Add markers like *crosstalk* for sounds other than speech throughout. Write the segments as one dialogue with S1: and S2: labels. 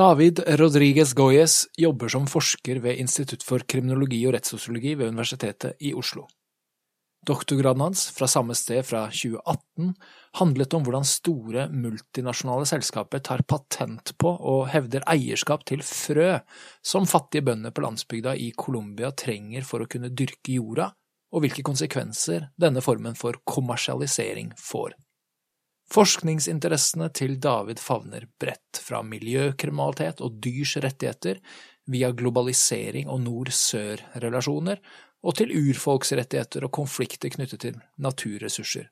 S1: David Rodriguez Goyes jobber som forsker ved Institutt for kriminologi og rettssosiologi ved Universitetet i Oslo. Doktorgraden hans fra samme sted fra 2018 handlet om hvordan store multinasjonale selskaper tar patent på og hevder eierskap til frø som fattige bønder på landsbygda i Colombia trenger for å kunne dyrke jorda, og hvilke konsekvenser denne formen for kommersialisering får. Forskningsinteressene til David favner bredt, fra miljøkriminalitet og dyrs rettigheter, via globalisering og nord-sør-relasjoner, og til urfolksrettigheter og konflikter knyttet til naturressurser.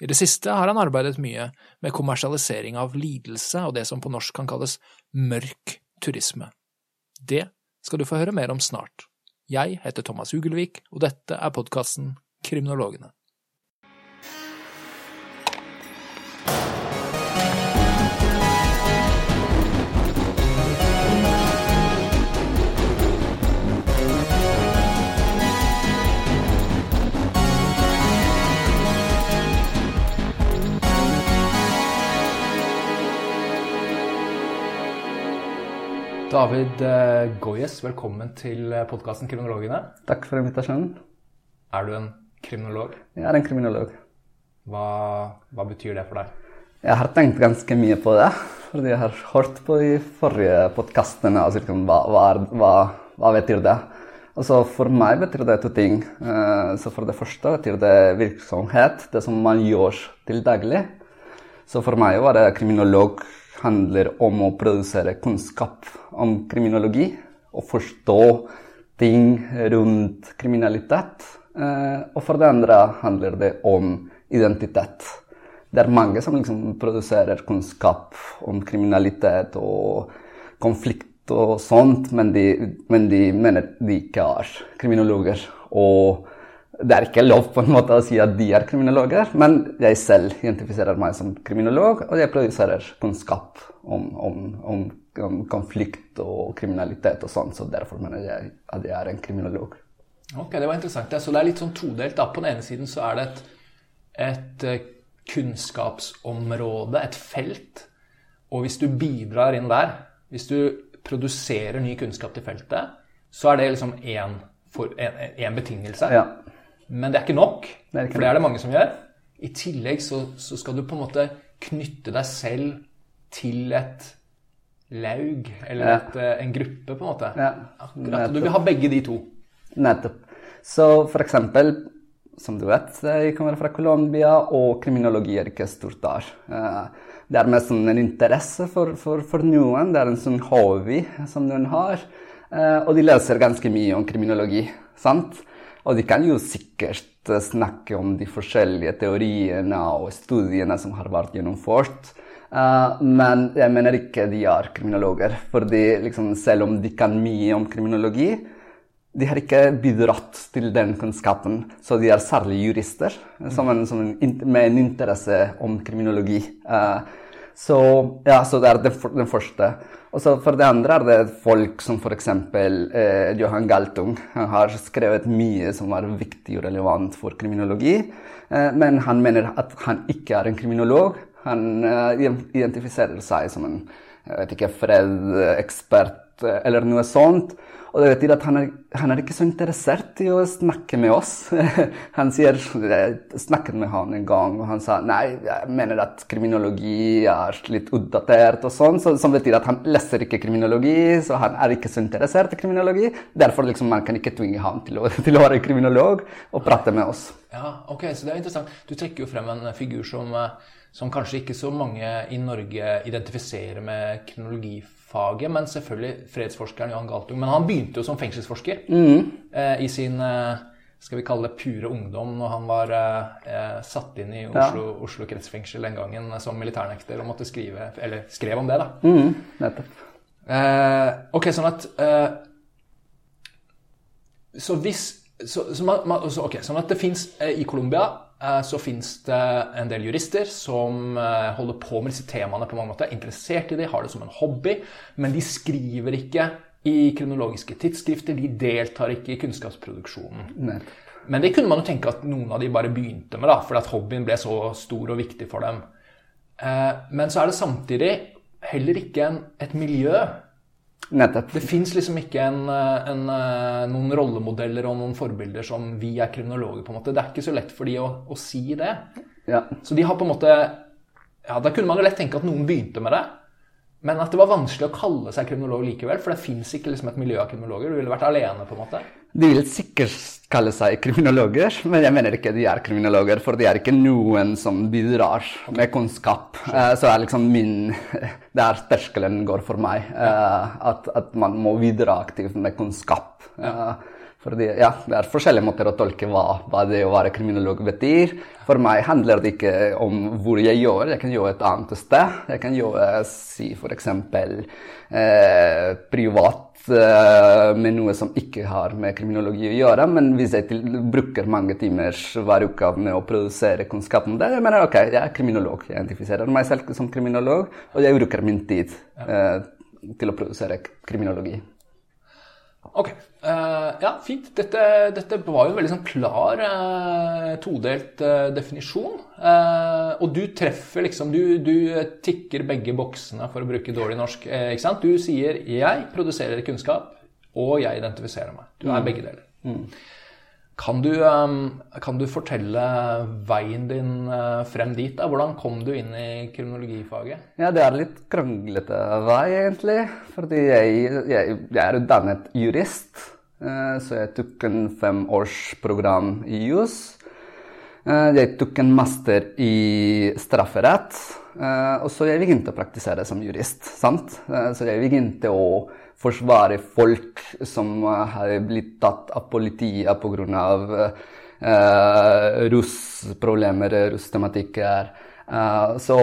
S1: I det siste har han arbeidet mye med kommersialisering av lidelse og det som på norsk kan kalles mørk turisme. Det skal du få høre mer om snart. Jeg heter Thomas Hugelvik, og dette er podkasten Kriminologene. David eh, Goyes, velkommen til podkasten Kriminologene.
S2: Takk for invitasjonen.
S1: Er du en kriminolog?
S2: Jeg er en kriminolog.
S1: Hva, hva, betyr det for deg?
S2: Jeg har tenkt ganske mye på det. Fordi jeg har hørt på de forrige podkastene. Altså, hva, hva, hva, betyr det? Altså, for meg betyr det to ting. Eh, så for det første betyr det virksomhet. Det som man gjør til daglig. Så for meg var det kriminolog handler om å produsere kunnskap om kriminologi og forstå ting rundt kriminalitet. Eh, og for det andre handler det om identitet. Det er mange som liksom produserer kunnskap om kriminalitet og konflikt og sånt, men de, men de mener de ikke er kriminologer. Og det er ikke lov på en måte å si at de er kriminologer, men jeg selv identifiserer meg som kriminolog, og jeg produserer kunnskap om, om, om, om konflikt og kriminalitet og sånn, så derfor mener jeg at jeg er en kriminolog.
S1: Ok, Det var interessant. Så det er litt sånn todelt. da. På den ene siden så er det et, et eh, kunnskapsområde, et felt, og hvis du bidrar inn der, hvis du produserer ny kunnskap til feltet, så er det liksom én betingelse.
S2: Ja.
S1: Men det er ikke nok, det er ikke for det er det mange som gjør. I tillegg så, så, skal du på en måte knytte deg selv til et laug, eller ja. et, eh, en gruppe, på en måte. Ja. Akkurat. Du vil ha begge de to.
S2: Nettopp. Så for eksempel, som du vet, jeg kommer fra Colombia, og kriminologi er ikke stort der. Eh, det er mest en interesse for, for, for noen. Det er en sånn hobby som noen har. Eh, og de leser ganske mye om kriminologi. sant? Og de kan jo sikkert snakke om de forskjellige teoriene og studiene som har vært gjennomført. Uh, men jeg mener ikke de er kriminologer. fordi liksom, selv om de kan mye om kriminologi, de har ikke bidratt til den kunnskapen. Så de er særlig jurister som en, som en, med en interesse om kriminologi. Uh, så, ja, så det er den, den første. Og så for det andre er det folk som f.eks. Eh, Johan Galtung. Han har skrevet mye som er viktig og relevant for kriminologi, eh, men han mener at han ikke er en kriminolog. Han eh, identifiserer seg som en jeg vet ikke, fredekspert eh, eller noe sånt. Og det betyr at han er, han er, ikke så interessert i å snakke med oss. *laughs* Han sier Jeg snakket med han en gang, og han sa nei, jeg mener at kriminologi er litt utdatert og sånn. Så, som betyr at han leser ikke kriminologi, så han er ikke så interessert i kriminologi. Derfor liksom man kan ikke tvinge ham til å, *laughs* til å være kriminolog og prate med oss.
S1: Ja, ok, så det er interessant. Du trekker jo frem en figur som, som kanskje ikke så mange i Norge identifiserer med kronologifaget, men selvfølgelig fredsforskeren Johan Galtung. Men han begynte jo som fengselsforsker mm. eh, i sin eh, skal vi kalle det pure ungdom når han var eh, satt inn i Oslo, ja. Oslo, kretsfengsel den gangen som militærnekter og måtte skrive Eller skrev om det, da.
S2: Mm, nettopp.
S1: Eh, ok, sånn at eh, Så hvis så, så, så, okay, Sånn at det fins eh, i Colombia Eh, så fins det en del jurister som eh, holder på med disse temaene på mange måter. Er interessert i det, har det som en hobby, men de skriver ikke i kronologiske tidsskrifter. De deltar ikke i kunnskapsproduksjonen.
S2: Nei.
S1: Men det kunne man jo tenke at noen av de bare begynte med, da, fordi at hobbyen ble så stor og viktig for dem. Eh, men så er det samtidig heller ikke en, et miljø.
S2: Nettopp.
S1: Det fins liksom ikke en, eh, en, eh, noen rollemodeller og noen forbilder som vi er kriminologer, på en måte. Det er ikke så lett for de å, å si det.
S2: Ja.
S1: Så de har på en måte Ja, da kunne man jo lett tenke at noen begynte med det. Men at det var vanskelig å kalle seg kriminolog likevel, for det fins ikke liksom et miljø av kriminologer. Du ville vært alene, på en måte.
S2: De vil sikkert kalle seg kriminologer, men jeg mener ikke de er kriminologer, for de er ikke noen som bidrar med kunnskap. Eh, Så er liksom min Der terskelen går for meg. eh, At, at man må bidra aktivt med kunnskap. Eh, Fordi, ja, Det er forskjellige måter å tolke hva, hva det å være kriminolog betyr. For meg handler det ikke om hvor jeg gjør, Jeg kan gjøre et annet sted. Jeg kan gjøre, si f.eks. Eh, privat med noe som ikke har med kriminologi å gjøre. Men hvis jeg til, bruker mange timer hver uke med å produsere kunnskap om det, jeg mener ok, jeg er kriminolog. Jeg identifiserer meg selv som kriminolog, og jeg bruker min tid eh, til å produsere kriminologi.
S1: Ok. eh, ja, fint. Dette, dette var jo en veldig sånn klar eh, todelt eh, definisjon. Og du treffer liksom du, du tikker begge boksene, for å bruke dårlig norsk. Ikke sant? Du sier 'jeg produserer kunnskap', og 'jeg identifiserer meg'. Du er begge deler. Kan du, eh, kan du fortelle veien din eh, frem dit? da? Hvordan kom du inn i kriminologifaget?
S2: Ja, det er litt kranglete vei, egentlig. Fordi jeg, jeg, jeg er utdannet jurist. eh, Så jeg tok en femårsprogram i jus. Eh, Jeg tok en master i strafferett. Og så jeg begynte å praktisere som jurist. sant? Så jeg begynte å forsvare folk som har blitt tatt av politiet pga. Uh, russproblemer, rustematikker. Uh, så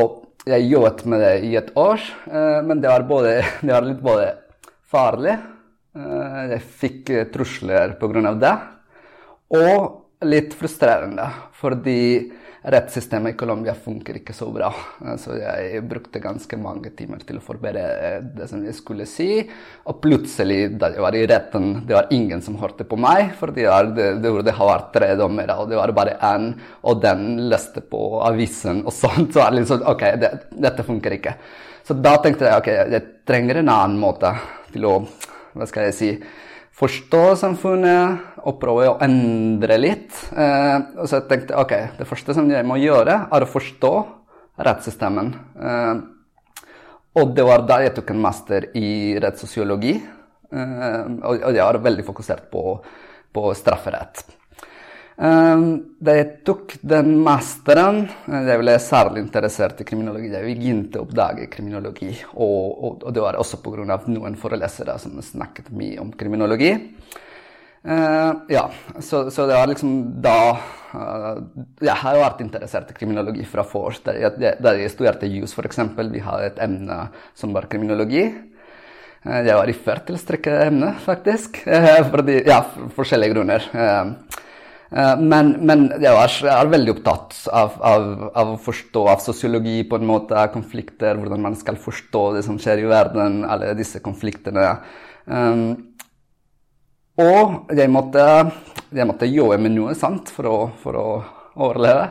S2: jeg jobbet med det i et år, uh, men det var, både, *laughs* det var litt både farlig uh, Jeg fikk eh, trusler pga. det. Og litt frustrerende, fordi rettssystemet i Colombia funker ikke så bra. Eh, Så jeg brukte ganske mange timer til å forberede det som jeg skulle si. Og plutselig, da jeg var i retten, det var ingen som hørte på meg, for det, det, burde vært tre dommere, og det var bare én, og den leste på avisen og sånt. Så var det liksom, ok, det, dette funker ikke. Så da tenkte jeg ok, jeg trenger en annen måte til å hva skal jeg si, forstå samfunnet og prøve å endre litt. Eh, så jeg tenkte ok, det første som jeg må gjøre, er å forstå rettssystemet. Eh, og det var da jeg tok en master i rettssosiologi. Eh, og, jeg var veldig fokusert på, på strafferett. Um, da jeg tok den masteren, eh, jeg ble særlig interessert i kriminologi. Jeg begynte å oppdage kriminologi, og, og, og det var også pga. noen forelesere som snakket mye om kriminologi. Uh, ja, så, så det var liksom da uh, Jeg har vært interessert i kriminologi fra før. Da jeg, da jeg studerte jus, f.eks., vi hadde et emne som var kriminologi. Uh, Jeg var i førtelstrekket å faktisk. *laughs* Fordi, ja, for forskjellige grunner. Eh, Men, men jeg, er veldig opptatt av, av, av å forstå av sosiologi på en måte, konflikter, hvordan man skal forstå det som skjer i verden, alle disse konfliktene. Um, og jeg måtte, jeg måtte jobbe med noe sant for å, for å overleve.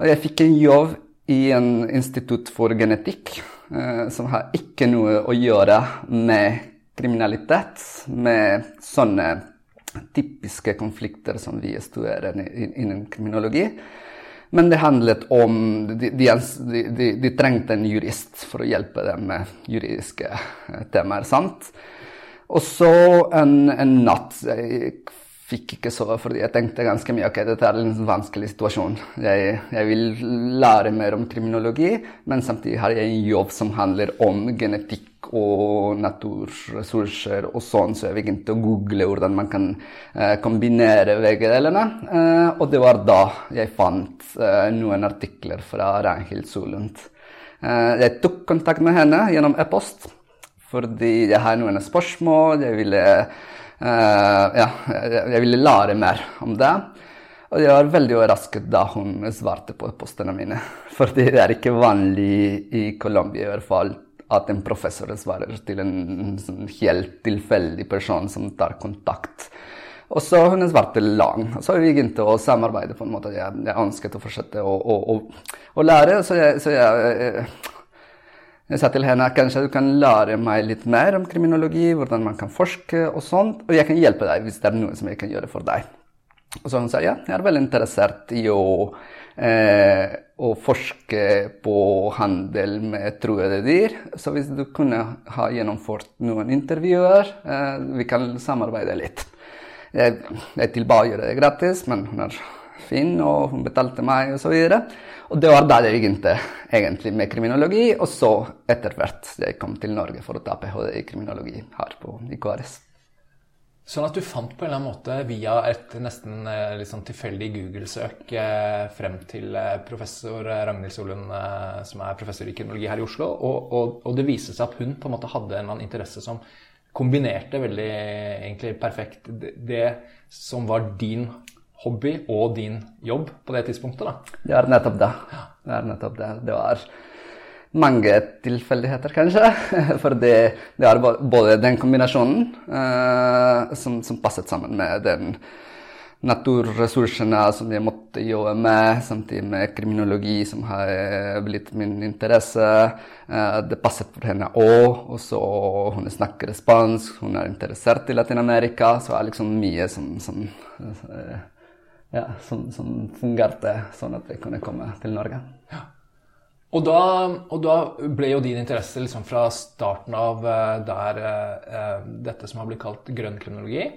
S2: Og jeg fikk en jobb i en institutt for genetikk uh, som har ikke noe å gjøre med kriminalitet, med sånne typiske konflikter som vi studerer innen kriminologi. Men det handlet om De, de, de, de, trengte en jurist for å hjelpe dem med juridiske temaer. sant? Og så en, en natt fikk ikke sove fordi jeg tenkte ganske mye ok, dette er en vanskelig situasjon. Jeg, jeg vil lære mer om kriminologi, men samtidig har jeg en jobb som handler om genetikk og naturressurser og sånn, så jeg begynte å google hvordan man kan eh, kombinere begge delene. Eh, og det var da jeg fant eh, noen artikler fra Ragnhild Solund. Eh, jeg tok kontakt med henne gjennom e-post fordi jeg har noen spørsmål. Jeg ville, ja, jeg, ville lære mer om det. Og jeg var veldig overrasket da hun svarte på postene mine. *laughs* For det er ikke vanlig i Colombia i hvert fall at en professor svarer til en sånn helt tilfeldig person som tar kontakt. Og så hun svarte lang. Så vi begynte å samarbeide på en måte. Jeg, jeg ønsket å fortsette å, å, å, å lære. Så jeg, så jeg Jeg sa til henne kanskje du kan lære meg litt mer om kriminologi, hvordan man kan forske og sånt, og jeg kan hjelpe deg hvis det er noe som jeg kan gjøre for deg. Og så hun sa ja, jeg er veldig interessert i å, eh, å forske på handel med truede dyr. Så hvis du kunne ha gjennomført noen intervjuer, eh, vi kan samarbeide litt. Jeg, jeg tilba gjøre det gratis, men hun er fin, og hun betalte meg, osv. Og det var da det begynte egentlig med kriminologi, og så etter hvert jeg kom til Norge for å ta ph.d. i kriminologi her på IKRS.
S1: Sånn at du fant på en eller annen måte via et nesten liksom tilfeldig Google-søk eh, frem til professor Ragnhild Solund, som er professor i kriminologi her i Oslo, og, og, og, det viste seg at hun på en måte hadde en eller annen interesse som kombinerte veldig egentlig perfekt det som var din hobby og din jobb på det tidspunktet? da?
S2: Det er nettopp det. Det er nettopp det. Det var mange tilfeldigheter, kanskje. *laughs* For det, det er både den kombinasjonen uh, som, som, passet sammen med den naturressursene som jeg måtte jobbe med, samtidig med kriminologi, som har blitt min interesse. Uh, det passet for henne òg. Og så hun snakker spansk, hun er interessert i Latin-Amerika, så det er liksom mye som, som uh, ja, som, som, fungerte sånn at vi kunne komme til Norge. Ja.
S1: Og, da, og da, ble jo din interesse liksom fra starten av eh, der eh, dette som har blitt kalt grønn kriminologi,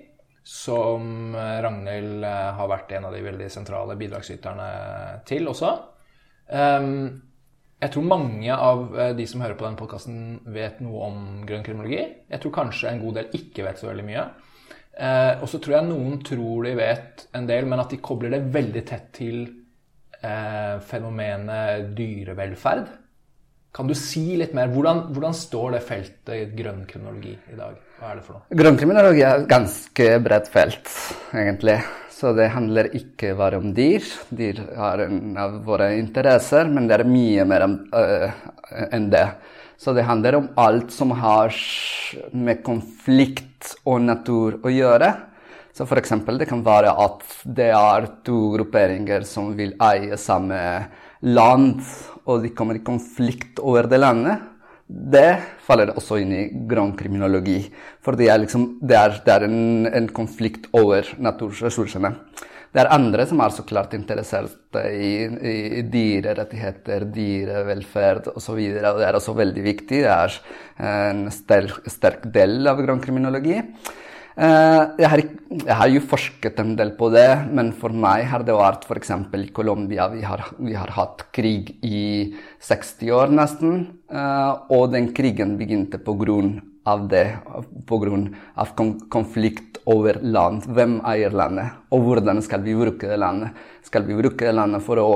S1: som Ragnhild eh, har vært en av de veldig sentrale bidragsyterne til også. Um, jeg tror mange av de som hører på denne podkasten, vet noe om grønn kriminologi. Jeg tror kanskje en god del ikke vet så veldig mye. Eh, og så tror jeg noen tror de vet en del, men at de kobler det veldig tett til eh, fenomenet dyrevelferd. Kan du si litt mer? Hvordan, hvordan står det feltet grønn kriminologi i dag? Hva er det for noe?
S2: Grønn kriminologi er et ganske bredt felt, egentlig. Så det handler ikke bare om dyr. Dyr har en av våre interesser, men det er mye mer uh, enn det. Så det handler om alt som har med konflikt og natur å gjøre. Så f.eks. det kan være at det er to grupperinger som vil eie samme land, og de kommer i konflikt over det landet. Det faller også inn i grønn kriminologi. For det er, liksom, det er, det er en, en konflikt over naturressursene. Det er andre som er så klart interessert i, i dyrerettigheter, dyrevelferd osv. Det er også veldig viktig. Det er en sterk, sterk del av grønn kriminologi. Eh, jeg har, jeg har, jo forsket en del på det, men for meg har det vært f.eks. i Colombia. Vi har, vi har hatt krig i 60 år nesten, eh, og den krigen begynte på grunn av det pga. konflikt over land. Hvem eier landet, og hvordan skal vi bruke det landet? Skal vi bruke det landet for å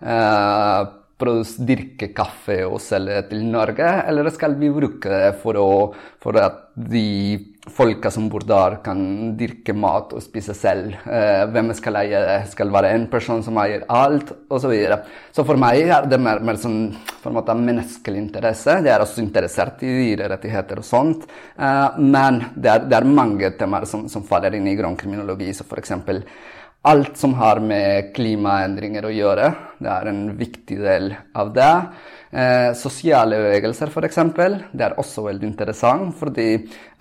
S2: eh, dyrke kaffe og selge til Norge, eller skal vi bruke det for, å, for at de folka som bor der, kan dyrke mat og spise selv? Eh, hvem skal eie det? Skal være en person som eier alt? Og så, videre. så for meg er det mer, mer sånn måte menneskelig interesse. Jeg er også interessert i dyrerettigheter og sånt. Eh, men det er, det er mange temaer som, som faller inn i grønn kriminologi. Så eksempel alt som har med klimaendringer å gjøre. Det er en viktig del av det. Eh, sosiale bevegelser, f.eks. Det er også veldig interessant, fordi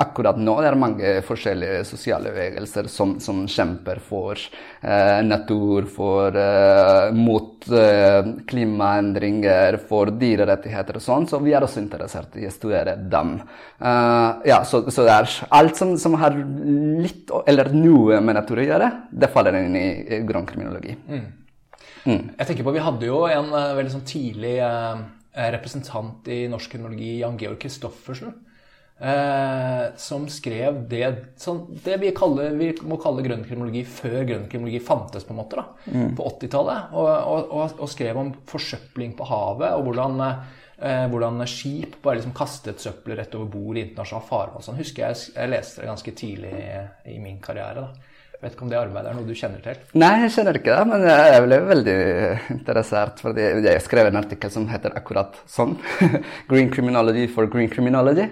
S2: akkurat nå det er mange forskjellige sosiale bevegelser som, som kjemper for eh, natur, for, eh, mot eh, klimaendringer, for dyrerettigheter og sånn, så vi er også interessert i å studere dem. Eh, ja, så, så, det er alt som, som, har litt eller noe med natur å gjøre, det faller inn i, grønn kriminologi. Mm.
S1: Mm. Jeg tenker på, Vi hadde jo en uh, veldig sånn tidlig representant i norsk kriminologi, Jan Georg Kristoffersen, uh, som skrev det, det vi, kaller, vi, må kalle grønn kriminologi før grønn kriminologi fantes, på en måte, da, mm. på 80-tallet. Og, og, og, skrev om forsøpling på havet, og hvordan, hvordan skip bare liksom kastet søppel rett over bord i internasjonalt farvann. Sånn husker jeg jeg leste det ganske tidlig i min karriere. da. Vet ikke om det arbeidet er noe du kjenner til?
S2: Nei, jeg kjenner ikke det, men jeg ble veldig interessert. fordi Jeg skrev en artikkel som heter akkurat sånn. *laughs* 'Green Criminology for Green Criminology'.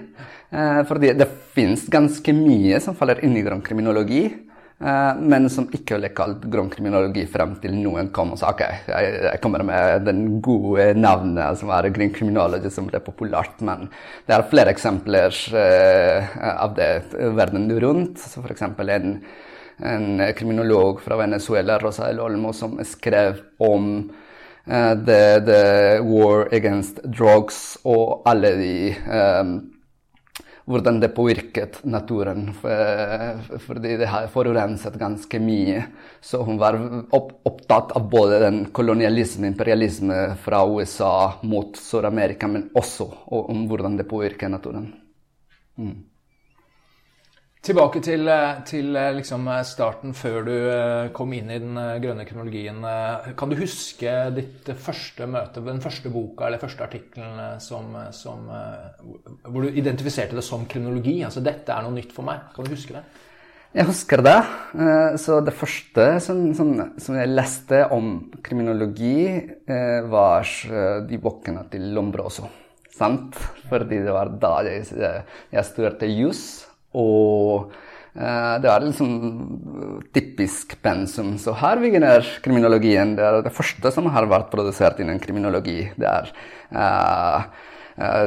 S2: Eh, fordi det finnes ganske mye som faller inn i grønn kriminologi. Eh, men som ikke ble kalt grønn kriminologi frem til noen kom og sa ok, jeg, kommer med den gode navnet som er green criminology, som ble populært. Men det er flere eksempler uh, av det verden rundt. Eksempel en, en kriminolog fra Venezuela, Rosael Olmo, som skrev om uh, the, the, war against drugs og alle de um, hvordan det påvirket naturen. Fordi det har forurenset ganske mye. Så hun var opptatt av både den kolonialisme, imperialisme fra USA mot Sør-Amerika, men også om hvordan det påvirker naturen. Mm.
S1: Tilbake til, eh, til eh, liksom eh, starten før du kom inn i den grønne kronologien. Kan du huske ditt første møte, den første boka eller første artikkelen hvor du identifiserte det som kronologi? Altså 'dette er noe nytt for meg'. Kan du huske det?
S2: Jeg husker det. Så det første som, som, som jeg leste om kriminologi, var de bøkene til Lombroso. Sant? Fordi det var da jeg, jeg studerte juss. Og eh, det er liksom typisk pensum. Så her begynner kriminologien. Det er det første som har vært produsert innen kriminologi. Det er uh,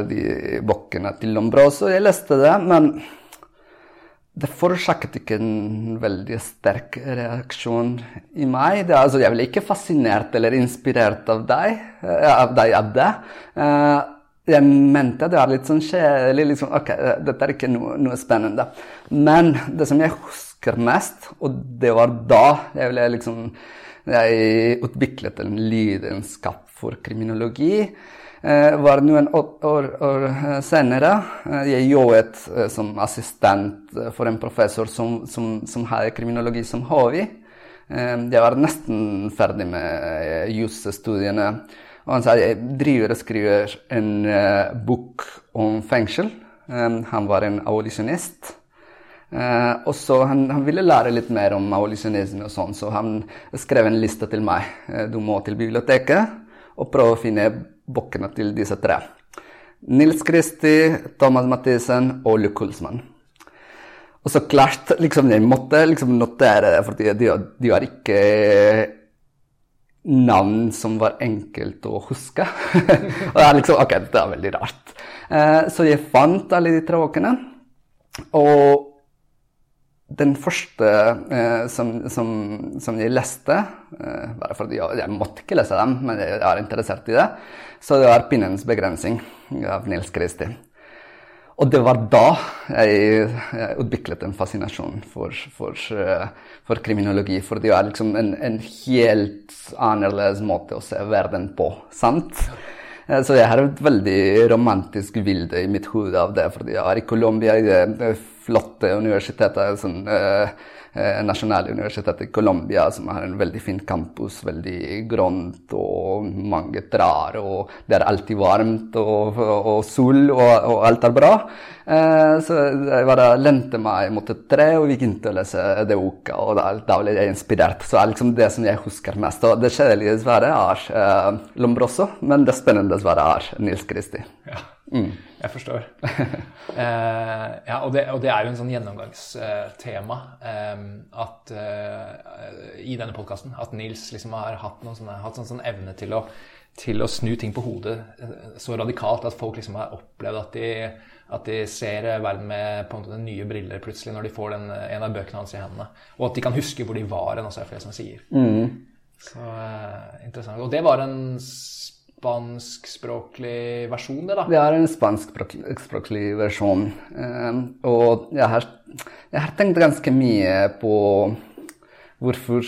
S2: de bokkene til Lombroso. Jeg leste det, men det forårsaket ikke en veldig sterk reaksjon i meg. Det, altså, jeg ble ikke fascinert eller inspirert av deg, av, deg, av det. Uh, jeg mente det var litt sånn kjedelig. Liksom, ok, dette er ikke noe, noe, spennende. Men det som jeg husker mest, og det var da jeg ble liksom Jeg utviklet en lidenskap for kriminologi. Eh, var noen år, år, år senere. Eh, jeg jobbet eh, som assistent for en professor som, som, som hadde kriminologi som HV. Eh, jeg var nesten ferdig med eh, jusstudiene. Og han sa jeg driver og skriver en uh, bok om fengsel. Um, han var en abolisjonist. Uh, og så han, han, ville lære litt mer om abolisjonisme, og sånn, så han skrev en liste til meg. Uh, du må til biblioteket og prøve å finne bøkene til disse tre. Nils Kristi, Thomas Mathisen og Luke Hulsmann. Og så klart, liksom, jeg måtte liksom notere det, for de, de, var ikke navn som var enkelt å huske. *laughs* og er liksom, ok, det er veldig rart. Eh, så jeg fant alle de tråkene. Og den første eh, som, som, som, jeg leste, eh, bare fordi jeg, jeg, måtte ikke lese dem, men jeg er interessert i det, så det var 'Pinnens begrensning' av Nils Kristi. Og det var da jeg, jeg utviklet en fascinasjon for, for, eh, for, kriminologi. For det er liksom en, en, helt annerledes måte å se verden på. sant? Eh, så jeg har et veldig romantisk bilde i mitt hode av det. fordi jeg er i Colombia, i det flotte universitetet. sånn... Uh, Nasjonaluniversitetet i Colombia, som har en veldig fin campus. Veldig grønt og mange trær, og det er alltid varmt og, og, sol, og, og, alt er bra. Eh, så jeg bare lente meg mot et tre og begynte å lese det uka, og da, da, ble jeg inspirert. Så det er liksom det som jeg husker mest. Og det kjedelige dessverre er eh, Lombroso, men det spennende dessverre er Nils Kristi.
S1: Ja. Mm. Jeg forstår. *laughs* eh, ja, og det, og det, er jo en sånn gjennomgangstema eh, at eh, i denne podkasten at Nils liksom har hatt, noen sånne, hatt sånn, sånn evne til å, til å, snu ting på hodet eh, så radikalt at folk liksom har opplevd at de, at de ser verden med på en måte nye briller plutselig når de får den, en av bøkene hans i hendene. Og at de kan huske hvor de var hen, også er flere som sier. Mm. Så eh, interessant. Og det var en spanskspråklig versjon, det, da?
S2: Det er en spanskspråklig versjon. Um, og jeg har, jeg har, tenkt ganske mye på hvorfor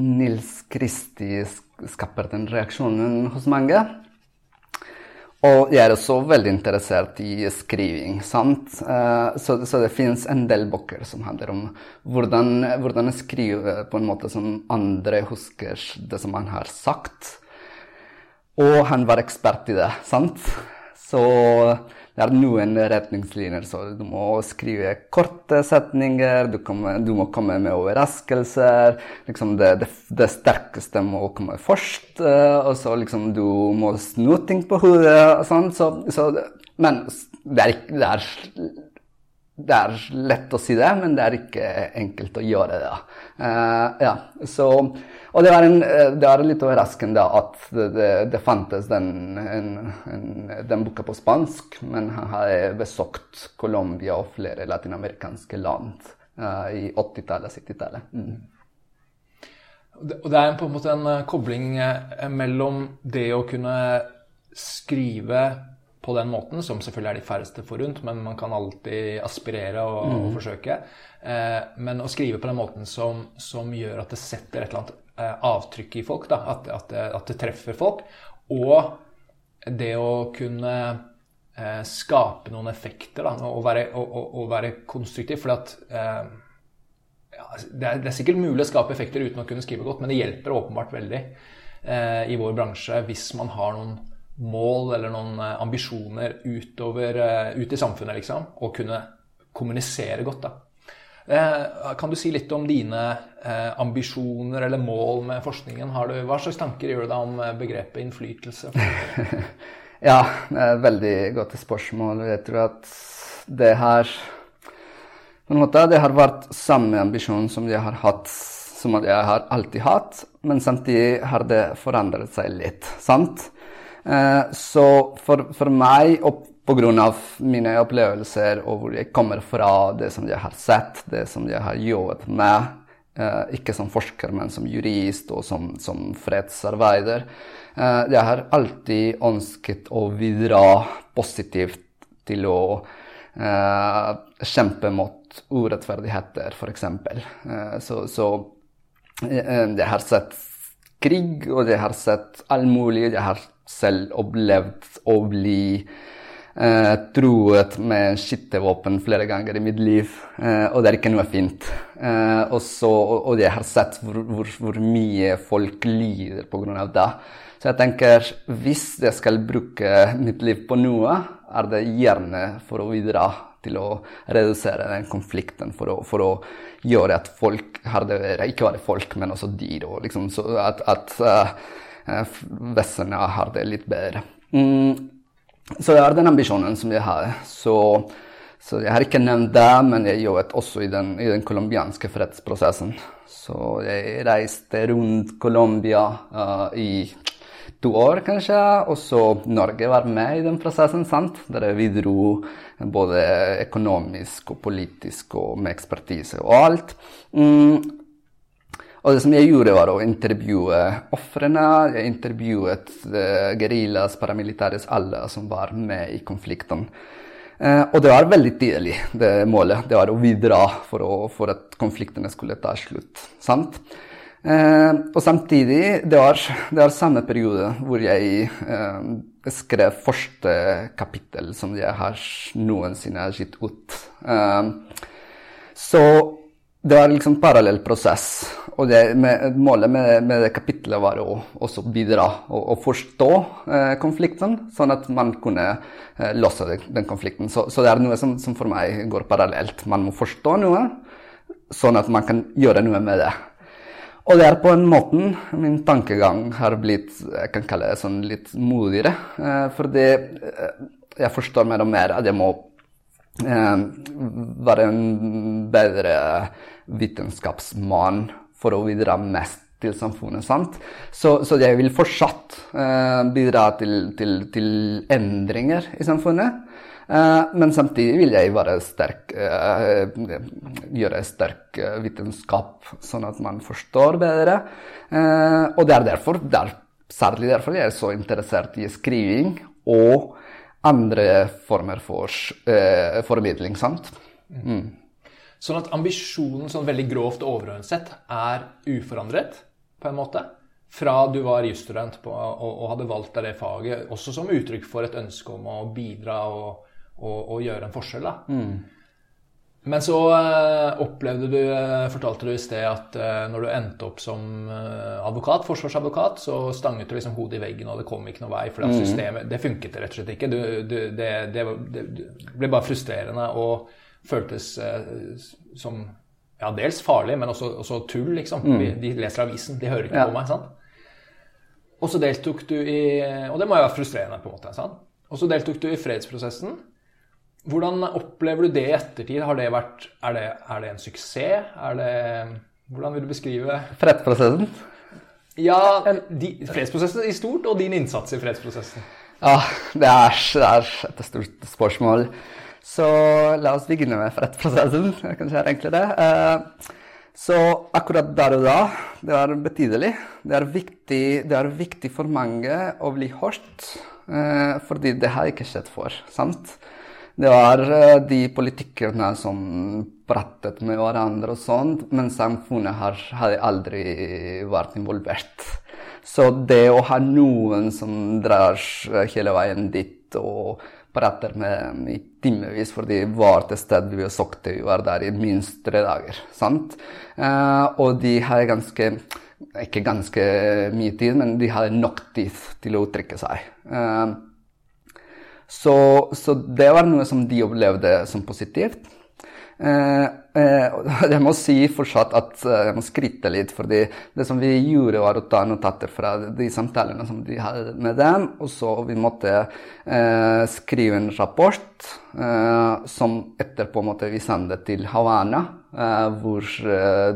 S2: Nils Kristi skaper den reaksjonen hos mange. Og jeg er også veldig interessert i skriving. sant? Uh, så, så, det fins en del bøker som handler om hvordan, hvordan skrive på en måte som andre husker det som man har sagt. Og han var ekspert i det, sant? Så det er noen retningslinjer. Så du må skrive korte setninger, du, kommer, du må komme med overraskelser. Liksom det, det, det, sterkeste må komme først. Eh, og så liksom du må snu ting på hodet og sånn. Så, så, men det er, det er det er lett å si det, men det er ikke enkelt å gjøre det. Uh, ja, så, og det var, en, det var, litt overraskende at det, det, det fantes den, en, en, den boka på spansk, men han har besøkt Colombia og flere latinamerikanske land uh, i 80-tallet, og 70-tallet. Mm.
S1: Og det er på en måte en kobling mellom det å kunne skrive på den måten, som selvfølgelig er de færreste forunt, men man kan alltid aspirere og, mm. og forsøke. Eh, men å skrive på den måten som, som, gjør at det setter et eller annet eh, avtrykk i folk, da, at, at, at, det, treffer folk, og det å kunne eh, skape noen effekter da, og, være, og, og være konstruktiv. For at eh, ja, det, er, det, er, sikkert mulig å skape effekter uten å kunne skrive godt, men det hjelper åpenbart veldig eh, i vår bransje hvis man har noen mål eller noen eh, ambisjoner utover, eh, ut i samfunnet, liksom, og kunne kommunisere godt. da. Eh, kan du si litt om dine ambisjoner eller mål med forskningen? Du, hva slags tanker gjør du deg om begrepet innflytelse? *laughs*
S2: ja, det er et veldig godt spørsmål. Jeg tror at det her på en måte, det har vært samme ambisjon som jeg har hatt som jeg har alltid hatt, men samtidig har det forandret seg litt. sant? Eh, så for, for meg, og pga. mine opplevelser og hvor jeg kommer fra, det som jeg har sett, det som jeg har jobbet med, eh, ikke som forsker, men som jurist og som, som fredsarbeider, eh, jeg har alltid ønsket å bidra positivt til å kjempe mot urettferdigheter, f.eks. Så, så jeg har sett krig, og jeg har sett all mulig. Jeg har selv opplevd å bli eh, truet med skytevåpen flere ganger i mitt liv, eh, og det er ikke noe fint. Eh, og, så, og, jeg har sett hvor, hvor, hvor mye folk lider pga. det. Så jeg tenker hvis jeg skal bruke mitt liv på noe, er det gjerne for å bidra til å redusere den konflikten, for å, for å gjøre at folk har det ikke bare folk, men også dyr. og liksom, at, at uh, vesenet har det litt bedre. Mm. Så det er den ambisjonen som jeg har. Så, så, jeg har ikke nevnt det, men jeg jobbet også i den, i den colombianske fredsprosessen. Så jeg reiste rundt Colombia uh, i to år, kanskje, og så Norge var med i den prosessen, sant? der vi dro både økonomisk og politisk og med ekspertise og alt. Mm. Og det som jeg gjorde, var å intervjue ofrene. Jeg intervjuet uh, geriljas, paramilitares, alle som var med i konflikten. Uh, og det var veldig tidlig, det målet. Det var å bidra for, for at konfliktene skulle ta slutt. sant? Uh, og samtidig, det var, det var samme periode hvor jeg skrev første kapittel som jeg har noensinne gitt ut. Så det var liksom parallell prosess. Og med, målet med, med, det kapitlet var å også bidra og, og forstå eh, konflikten, sånn at man kunne eh, løse den, den konflikten. Så, så, det er noe som, som, for meg går parallelt. Man må forstå noe, sånn at man kan gjøre noe med det. Og det er på en måte min tankegang har blitt jeg kan kalle det sånn litt modigere. Eh, fordi eh, jeg forstår mer og mer at jeg må eh, være en bedre vitenskapsmann for å bidra mest til samfunnet. sant? Så, så jeg vil fortsatt eh, bidra til, til, til, endringer i samfunnet. Eh, men samtidig vil jeg være sterk, eh, gjøre sterk eh, vitenskap, sånn at man forstår bedre. Og det er derfor, det er særlig derfor jeg er så interessert i skriving og andre former for formidling. sant? Mm.
S1: Sånn at ambisjonen sånn veldig grovt overordnet sett er uforandret, på en måte. Fra du var jusstudent og, og, hadde valgt deg det faget, også som uttrykk for et ønske om å bidra og, og, og gjøre en forskjell. da. Mm. Men så uh, opplevde du, uh, fortalte du i sted, at uh, når du endte opp som advokat, forsvarsadvokat, så stanget du liksom hodet i veggen, og det kom ikke noe vei. For mm. systemet det funket rett og slett ikke. Du, du, det, det, det, ble bare frustrerende. og føltes eh, som ja, dels farlig, men også, også tull, liksom. Mm. De leser avisen, de hører ikke ja. på meg. sant? Og så deltok du i Og det må jo være frustrerende, på en måte. sant? Og så deltok du i fredsprosessen. hvordan opplever du det i ettertid? Har det vært, er, det, er det en suksess? Det, hvordan vil du beskrive
S2: Fredsprosessen?
S1: Ja, de, fredsprosessen i stort, og din innsats i fredsprosessen.
S2: Ja, det er, det er et stort spørsmål. Så la oss begynne med fredsprosessen. *laughs* Kanskje er enklere. Uh, så akkurat der og da, det er betydelig. Det er viktig, det er viktig for mange å bli hørt, uh, fordi det har ikke skjedd før. sant? Det var uh, de politikerne som pratet med hverandre og sånt, men samfunnet har, hadde aldri vært involvert. Så det å ha noen som drar hele veien dit og prater med dem i timevis, fordi hvert sted vi søkte, vi var der i minst tre dager. sant? Uh, og de hadde ganske Ikke ganske mye tid, men de hadde nok tid til å uttrykke seg. Uh, så, så, det var noe som de opplevde som positivt. Uh, jeg må si fortsatt at jeg må skryte litt, fordi det som vi gjorde, var å ta notater fra de samtalene som de hadde med dem, og så vi måtte uh, skrive en rapport som etterpå måtte vi sende til Havana, hvor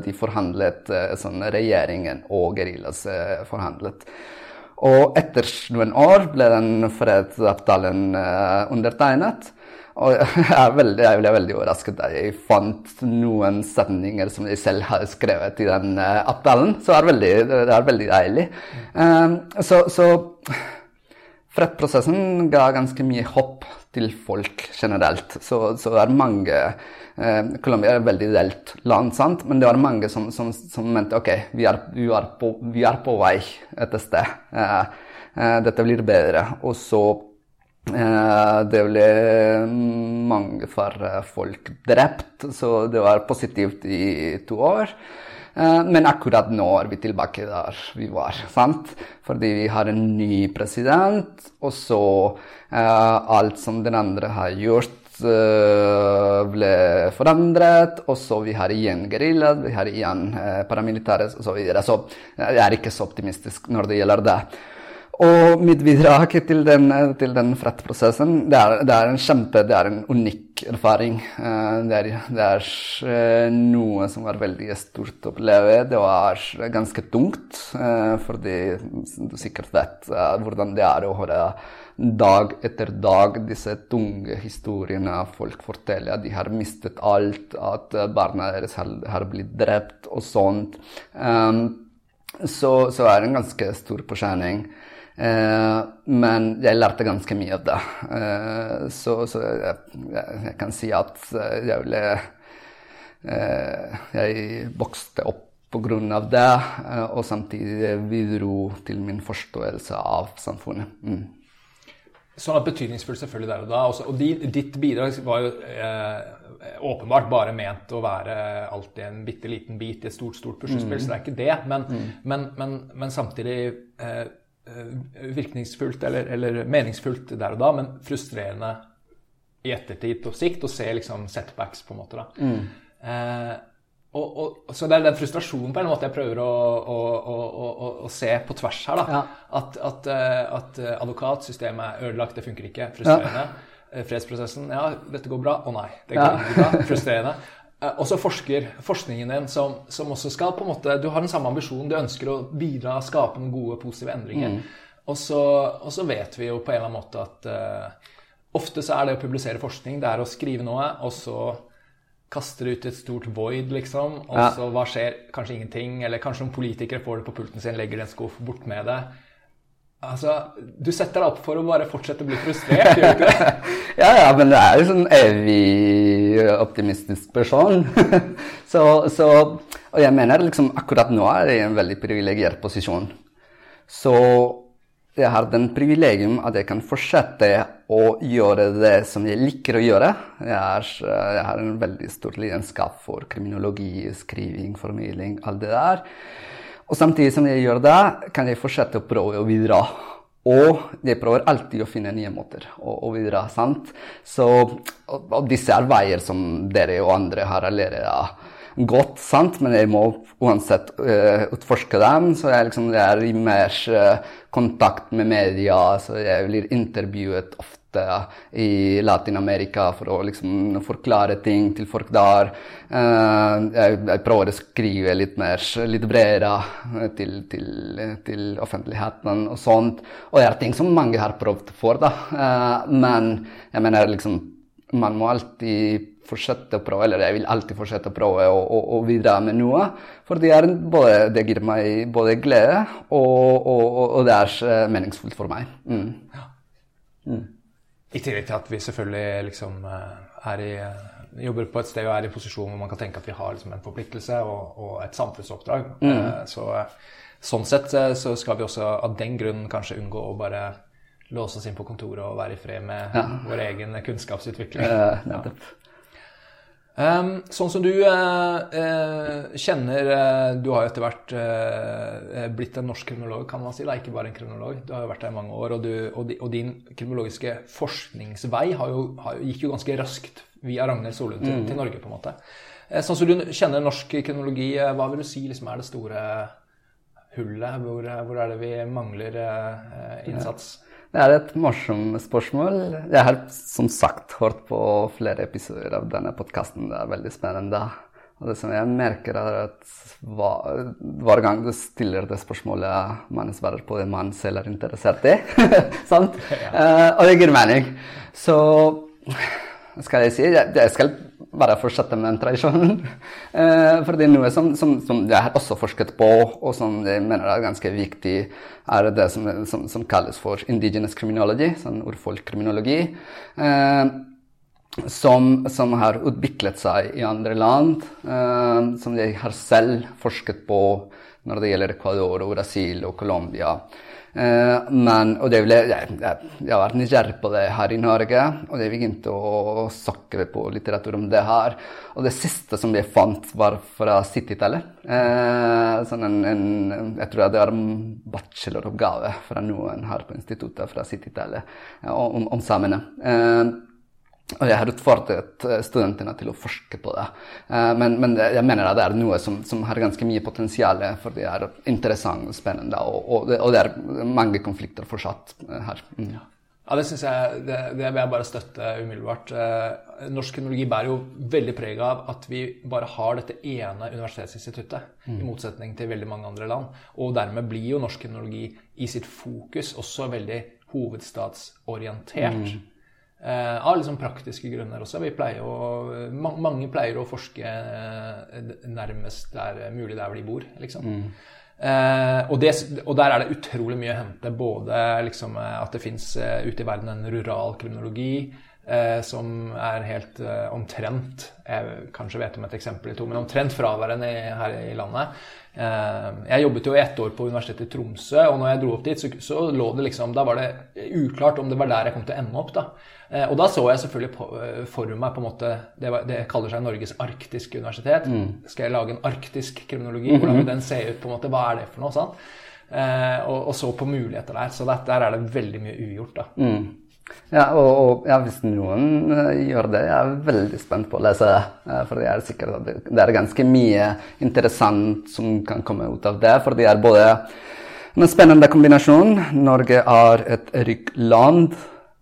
S2: de forhandlet, sånn regjeringen og gerillas forhandlet. Og etter noen år ble den fredsavtalen undertegnet. Og *laughs* jeg, veldig, jeg, ble veldig overrasket da jeg fant noen setninger som jeg selv har skrevet i den uh, appellen. Så det er veldig, det er veldig deilig. Um, så, så fredsprosessen ga ganske mye håp til folk generelt. Så, så det er mange eh, Colombia er et veldig delt land, sant? men det var mange som, som, som mente ok, vi er, vi, er på, vi er, på, vei et sted. Uh, dette blir bedre. Og så Eh, det ble mange færre folk drept, så det var positivt i to år. Eh, men akkurat nå er vi tilbake der vi var. sant? Fordi vi har en ny president, og så eh, alt som den andre har gjort, ble forandret. Og så vi har igjen gerilja, vi har igjen paramilitære osv. Så, så jeg er ikke så optimistisk når det gjelder det. Og mitt bidrag til den, til den frettprosessen, det er, det er, en kjempe, det er en unik erfaring. Eh, det er, det er, eh, noe som var veldig stort å oppleve. Det var ganske tungt, eh, fordi du sikkert vet hvordan det er å høre dag etter dag disse tunge historiene folk forteller. At de har mistet alt, at barna deres har blitt drept og sånt. så, så er det en ganske stor påkjenning. Eh, men jeg lærte ganske mye av det. Eh, så, så jeg, jeg, kan si at eh, jeg ble Jeg vokste opp pga. det, og samtidig bidro til min forståelse av samfunnet. Mm.
S1: Sånn at betydningsfullt selvfølgelig der og da. Også, og ditt bidrag var jo eh, åpenbart bare ment å være alltid en bitte liten bit i et stort stort puslespill, mm. så det er ikke det. Men, mm. men, men, men samtidig Eh, virkningsfullt eller, eller, meningsfullt der og da, men frustrerende i ettertid på sikt å se liksom setbacks, på en måte. da. Mm. Eh, og, og, så det er den frustrasjonen på en måte jeg prøver å, å, å, å se på tvers her. da. Ja. At, at, eh, at, advokatsystemet er ødelagt, det funker ikke. Frustrerende. Ja. Fredsprosessen, ja, dette går bra. Å nei, det går ja. ikke bra. Frustrerende. *laughs* Eh, også forsker, forskningen din som, som, også skal på en måte Du har den samme ambisjonen, du ønsker å bidra, skape noen gode, positive endringer. Mm. Og, så, og, så, vet vi jo på en eller annen måte at uh, ofte så er det å publisere forskning, det er å skrive noe, og så kaste det ut et stort void, liksom. Og ja. så hva skjer? Kanskje ingenting. Eller kanskje noen politikere får det på pulten sin, legger en skuff, bort med det. Altså, Du setter deg opp for å bare fortsette å bli frustrert, gjør du ikke det? *laughs*
S2: ja, ja, men det er jo sånn evig optimistisk person. *laughs* så, så, og jeg mener liksom akkurat nå er jeg i en veldig privilegert posisjon. Så jeg har den privilegium at jeg kan fortsette å gjøre det som jeg liker å gjøre. Jeg, er, jeg har en veldig stor lidenskap for kriminologi, skriving, formidling, alt det der. Og samtidig som jeg gjør det, kan jeg fortsette å prøve å bidra. Og jeg prøver alltid å finne nye måter å, å bidra. sant? Så, og, og disse er veier som dere og andre har allerede gått, sant? men jeg må uansett uh, utforske dem. Så jeg, liksom, jeg er i mer uh, kontakt med media, så jeg blir intervjuet ofte i Latin-Amerika for å liksom forklare ting til folk der. Uh, jeg, jeg, prøver å skrive litt mer, litt bredere til, til, til, offentligheten og sånt. Og det er ting som mange har prøvd for, da. Men jeg mener liksom Man må alltid fortsette å prøve, eller jeg vil alltid fortsette å prøve å, å, å bidra med noe. For det, er både, det gir meg både glede, og, og, og det er eh, meningsfullt for meg. Mm.
S1: Mm. I tillegg til at vi selvfølgelig liksom eh, er i, jobber på et sted og er i posisjon hvor man kan tenke at vi har liksom en forpliktelse og, og et samfunnsoppdrag. Mm. Eh, så, sånn sett så skal vi også av den grunn kanskje unngå å bare låse oss inn på kontoret og være i fred med ja. vår egen kunnskapsutvikling. Ja. Um, sånn som du uh, uh, kjenner uh, Du har jo etter hvert blitt en norsk kriminolog, kan man si. Da. Ikke bare en kriminolog. Du har jo vært der i mange år. Og, du, og, di, og din kriminologiske forskningsvei har jo, har, gikk jo ganske raskt via Ragnhild Solund til, mm. til, Norge, på en måte. sånn som du kjenner norsk kriminologi, hva vil du si liksom, er det store hullet? Hvor, hvor er det vi mangler innsats? Ja.
S2: Det er et morsomt spørsmål. Jeg har som sagt hørt på flere episoder av denne podkasten. Det er veldig spennende. Og det som jeg merker, er at hver, hver gang du stiller det spørsmålet, man svarer på det man selv er interessert i. *laughs* Sant? Ja. Uh, og det gir mening. Så skal jeg si jeg, jeg skal bare fortsette med den tradisjonen. Uh, *laughs* for det er noe som, som, som, jeg har også forsket på, og som jeg mener er ganske viktig, er det som, som, som kalles for indigenous criminology, sånn urfolkkriminologi. Uh, som, som, har utviklet seg i andre land, uh, som jeg har selv forsket på når det gjelder Ecuador, og Brasil og Colombia. Eh, men, og det ble, jeg, jeg, jeg har vært nysgjerrig på det her i Norge, og jeg begynte å søke på litteratur om det her. Og det siste som jeg fant, var fra 70-tallet. Eh, sånn en, en, jeg tror det var en bacheloroppgave fra noen her på instituttet fra 70-tallet eh, om, om samene. Eh, og jeg har utfordret eh, studentene til å forske på det. Eh, men, men jeg mener at det er noe som, som, har ganske mye potensial, for det er interessant og spennende. Og, og, det, og det, er mange konflikter fortsatt eh, her. Mm.
S1: Ja, det synes jeg det, det, vil jeg bare støtte umiddelbart. Norsk kriminologi bærer jo veldig preg av at vi bare har dette ene universitetsinstituttet, mm. i motsetning til veldig mange andre land. Og dermed blir jo norsk kriminologi i sitt fokus også veldig hovedstadsorientert. Mm. Eh, av liksom praktiske grunner også. Pleier å, mange pleier å forske eh, nærmest der mulig der hvor de bor, liksom. Mm. Eh, og, det, og, der er det utrolig mye å hente. Både liksom, at det fins ute i verden en rural kriminologi eh, som er helt eh, omtrent Jeg kanskje vet om et eksempel i to, men omtrent fraværende her i landet. Jeg jobbet jo ett år på Universitetet i Tromsø, og når jeg dro opp dit, så, så lå det liksom Da var det uklart om det var der jeg kom til å ende opp. da. Eh, og da så jeg selvfølgelig på, eh, for meg på en måte det, var, det, kaller seg Norges arktiske universitet. Mm. Skal jeg lage en arktisk kriminologi? Hvordan vil den se ut? på en måte, Hva er det for noe? sant? Eh, og, og, så på muligheter der. Så der, der er det veldig mye ugjort. da. Mm.
S2: Ja, og, og ja, hvis noen uh, gjør det, jeg er veldig spent på å lese det. Uh, for jeg er sikker at det, det, er ganske mye interessant som kan komme ut av det. For det er både en spennende kombinasjon. Norge er et rikt land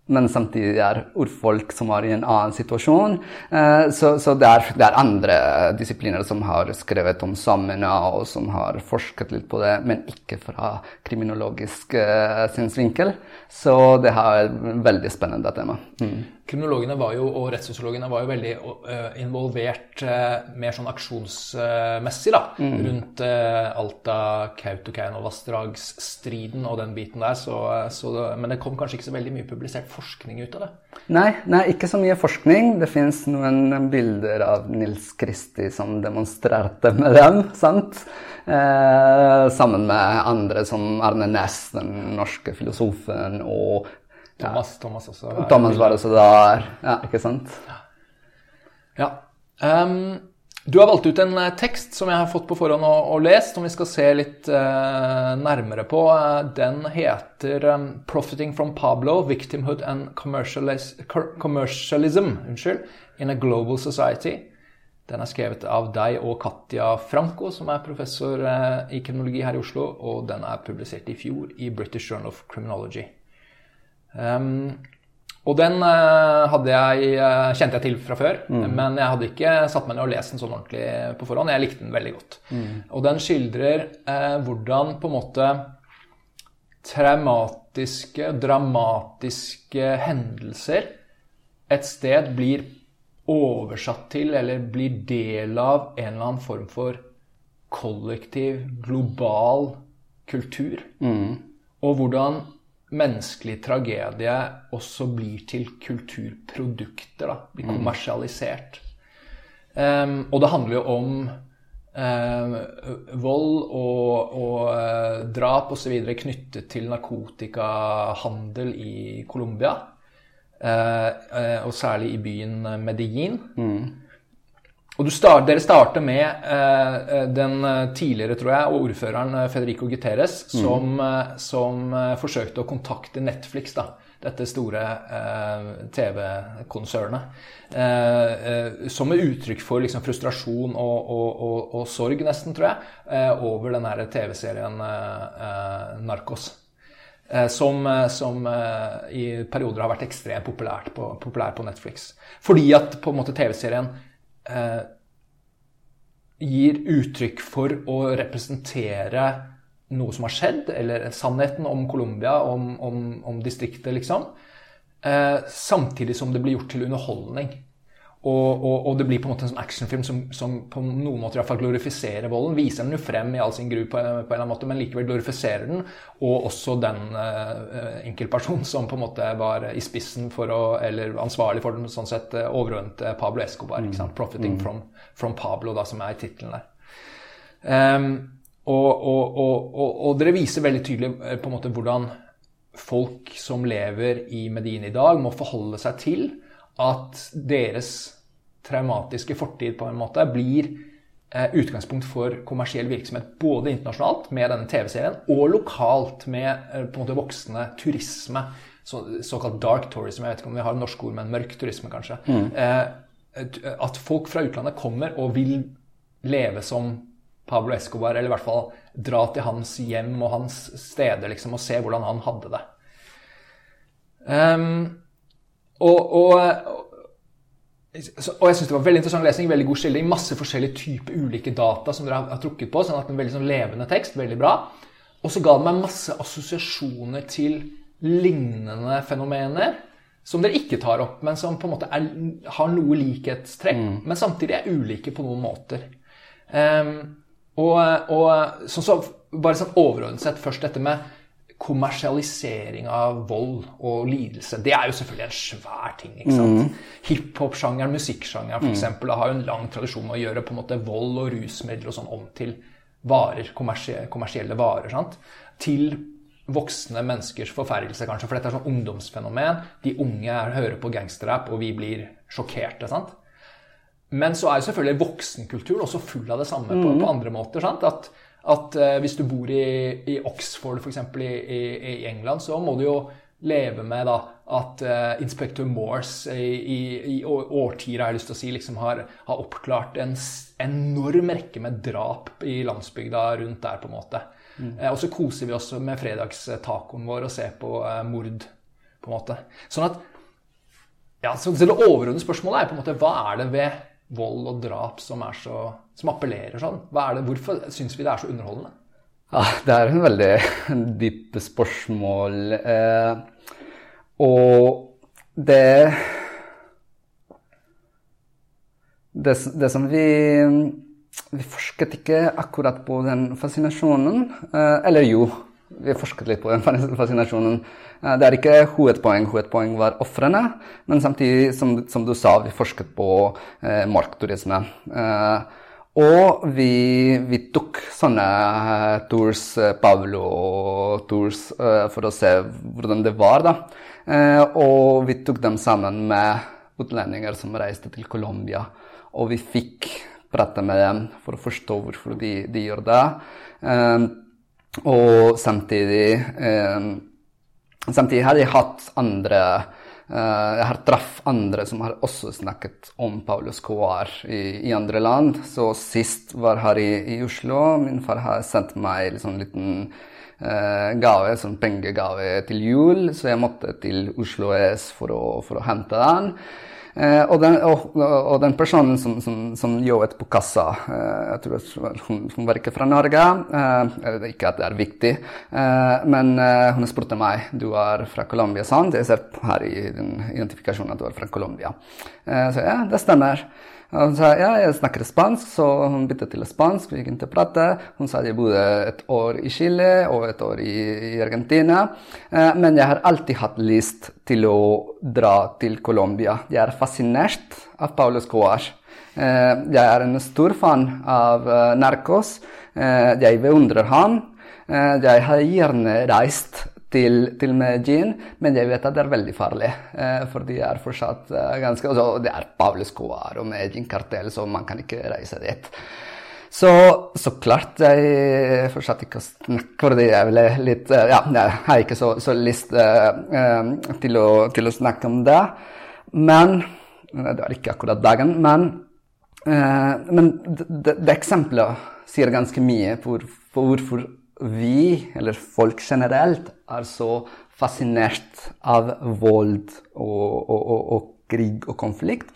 S2: men samtidig er urfolk som er i en annen situasjon. Eh, så, så det, er, det, er, andre disipliner som har skrevet om samene, og som har forsket litt på det, men ikke fra kriminologisk uh, synsvinkel. Så det er et veldig spennende tema. Mm.
S1: Kriminologene var jo, og rettssosiologene var jo veldig uh, involvert uh, mer sånn aksjonsmessig da, mm. rundt uh, Alta, Kautokeino-vassdragsstriden og den biten der. Så, så det, men det kom kanskje ikke så veldig mye publisert forskning ut av det?
S2: Nei, nei ikke så mye forskning. Det fins noen bilder av Nils Kristi som demonstrerte med dem. sant? sammen med andre som Arne Næss, den norske filosofen, og
S1: Thomas, Thomas også.
S2: Thomas var også der. Ja, ikke sant?
S1: Ja. Um, du har valgt ut en eh, tekst som jeg har fått på forhånd og, og lest, som vi skal se litt uh, nærmere på. Den heter um, 'Profiting from Pablo Victimhood and Commercialism unnskyld, in a Global Society'. Den er skrevet av deg og Katja Franco, som er professor uh, i kriminologi her i Oslo, og den er publisert i fjor i British Journal of Criminology. Um, Og den hadde jeg, kjente jeg til fra før, mm. men jeg hadde ikke satt meg ned og lest den sånn ordentlig på forhånd. Jeg likte den veldig godt. Mm. Og den skildrer eh, hvordan på en måte traumatiske, dramatiske hendelser et sted blir oversatt til eller blir del av en eller annen form for kollektiv, global kultur. Mm. Og hvordan menneskelig tragedie også blir til kulturprodukter. Da, blir mm. kommersialisert. Um, og det handler jo om um, vold og, og uh, drap osv. knyttet til narkotikahandel i Colombia. Uh, uh, og særlig i byen Medellin. Mm. Og start, Dere starter med eh, den eh, tidligere tror jeg, ordføreren eh, Federico Guterres, mm. som, mm. som eh, forsøkte å kontakte Netflix, da, dette store eh, TV-konsernet, eh, som et uttrykk for liksom, frustrasjon og, og, og, og, sorg, nesten, tror jeg, over den TV-serien Narcos. Som, som i perioder har vært ekstremt populært på, populær på Netflix. Fordi at på en måte TV-serien eh, gir uttrykk for å representere noe som har skjedd, eller sannheten om Colombia, om, om, om distriktet, liksom. Eh, samtidig som det blir gjort til underholdning. Og, og, og, det blir på en måte en sånn actionfilm som, som på noen måter i hvert fall glorifiserer volden. Viser den jo frem i all sin gru på, på, en eller annen måte, men likevel glorifiserer den. Og også den uh, enkeltpersonen som på en måte var i spissen for å, eller ansvarlig for den, sånn sett uh, overordnet Pablo Escobar. ikke sant? 'Profiting mm. from, from, Pablo', da, som er tittelen der. Um, og, og, dere viser veldig tydelig på en måte hvordan folk som lever i Medina i dag, må forholde seg til at deres traumatiske fortid på en måte blir eh, utgangspunkt for kommersiell virksomhet. Både internasjonalt med denne TV-serien, og lokalt med eh, på en måte voksende turisme. Så, såkalt dark tourism. Jeg vet ikke om vi har norsk ord, men mørk turisme, kanskje. Mm. Eh, at folk fra utlandet kommer og vil leve som Pablo Escobar, eller i hvert fall dra til hans hjem og hans steder liksom, og se hvordan han hadde det. Um, og, og, og jeg syns det var veldig interessant lesning, veldig god skildring. Masse forskjellige typer ulike data som dere har, trukket på. sånn at En veldig sånn levende tekst. Veldig bra. Og så ga det meg masse assosiasjoner til lignende fenomener som dere ikke tar opp, men som på en måte er, har noe likhetstrekk, mm. men samtidig er ulike på noen måter. Um, og, og sånn så, bare sånn overordnet sett først dette med kommersialisering av vold og lidelse. Det er jo selvfølgelig en svær ting. ikke sant? Mm. Hiphop-sjangeren, musikksjangeren f.eks. Mm. har jo en lang tradisjon med å gjøre på en måte vold og rusmidler og sånn om til varer, kommersielle varer. sant? Til voksne menneskers forferdelse, kanskje. For dette er sånn ungdomsfenomen. De unge er, hører på gangsterrap, og vi blir sjokkerte. sant? Men så er jo selvfølgelig voksenkulturen også full av det samme på, mm. på andre måter. sant? At at eh, hvis du bor i, i Oxford, f.eks. I, i, i England, så må du jo leve med da, at eh, inspektør Morse i, i, årtier har jeg lyst til å si, liksom har, har, oppklart en enorm rekke med drap i landsbygda rundt der. på en måte. Mm. Eh, og så koser vi oss med fredagstacoen vår og ser på uh, mord. på en måte. Sånn at, ja, så Det overordnede spørsmålet er på en måte, hva er det ved vold og drap som, så, som appellerer sånn? Det, hvorfor syns vi det er så underholdende?
S2: Ja, det er en veldig *laughs* dyp spørsmål. Eh, og det, det det, som vi Vi forsket ikke akkurat på den fascinasjonen. Eh, eller jo, vi forsket litt på den fascinasjonen. Eh, det er ikke hovedpoeng. Hovedpoeng var ofrene. Men samtidig, som, som, du sa, vi forsket på eh, markturisme. Eh, og vi, vi, tok sånne eh, tours, eh, Pablo-tours, eh, for å se hvordan det var. da. og vi tok dem sammen med utlendinger som reiste til Colombia. Og vi fikk prate med dem for å forstå hvorfor de, de gjør det. Og samtidig, eh, samtidig hadde jeg hatt andre jeg har traff andre som har også snakket om Paulus Coar i, i andre land. Så sist var her i, i Oslo. Min far har sendt meg en sånn liten eh, gave, sånn pengegave til jul, så jeg måtte til Oslo S for å, for å hente den. Eh, og, den, og, og, den, personen som, som, som jobbet på kassa eh, jeg tror hun, hun, var ikke fra Norge. Eh, ikke at det er viktig, men hun spurte meg du er fra Colombia, sant? Jeg ser her i den identifikasjonen at du er fra Colombia. Så ja, det stemmer. Hun sa ja, jeg snakker spansk, så hun byttet til spansk. Vi kunne å prate. Hun sa jeg bodde et år i Chile og et år i, i Argentina. Eh, men jeg har alltid hatt lyst til å dra til Colombia. Jeg er fascinert av Paulo Coas. Eh, jeg er en stor fan av uh, Narcos. Eh, jeg beundrer ham. Eh, jeg har gjerne reist til, til Medellin, men jeg vet at det er veldig farlig. Eh, for de er fortsatt eh, ganske altså, Det er Pablo Escobar og Medellin-kartell, så man kan ikke reise dit. Så, så klart jeg fortsatt ikke snakke, fordi jeg ville litt eh, Ja, jeg har ikke så, så lyst eh, til, å, til, å, snakke om det. Men Det var ikke akkurat dagen, men, men det, det, eksempelet sier ganske mye for hvorfor vi, eller folk generelt, er så fascinert av vold og, og, og, og krig og konflikt.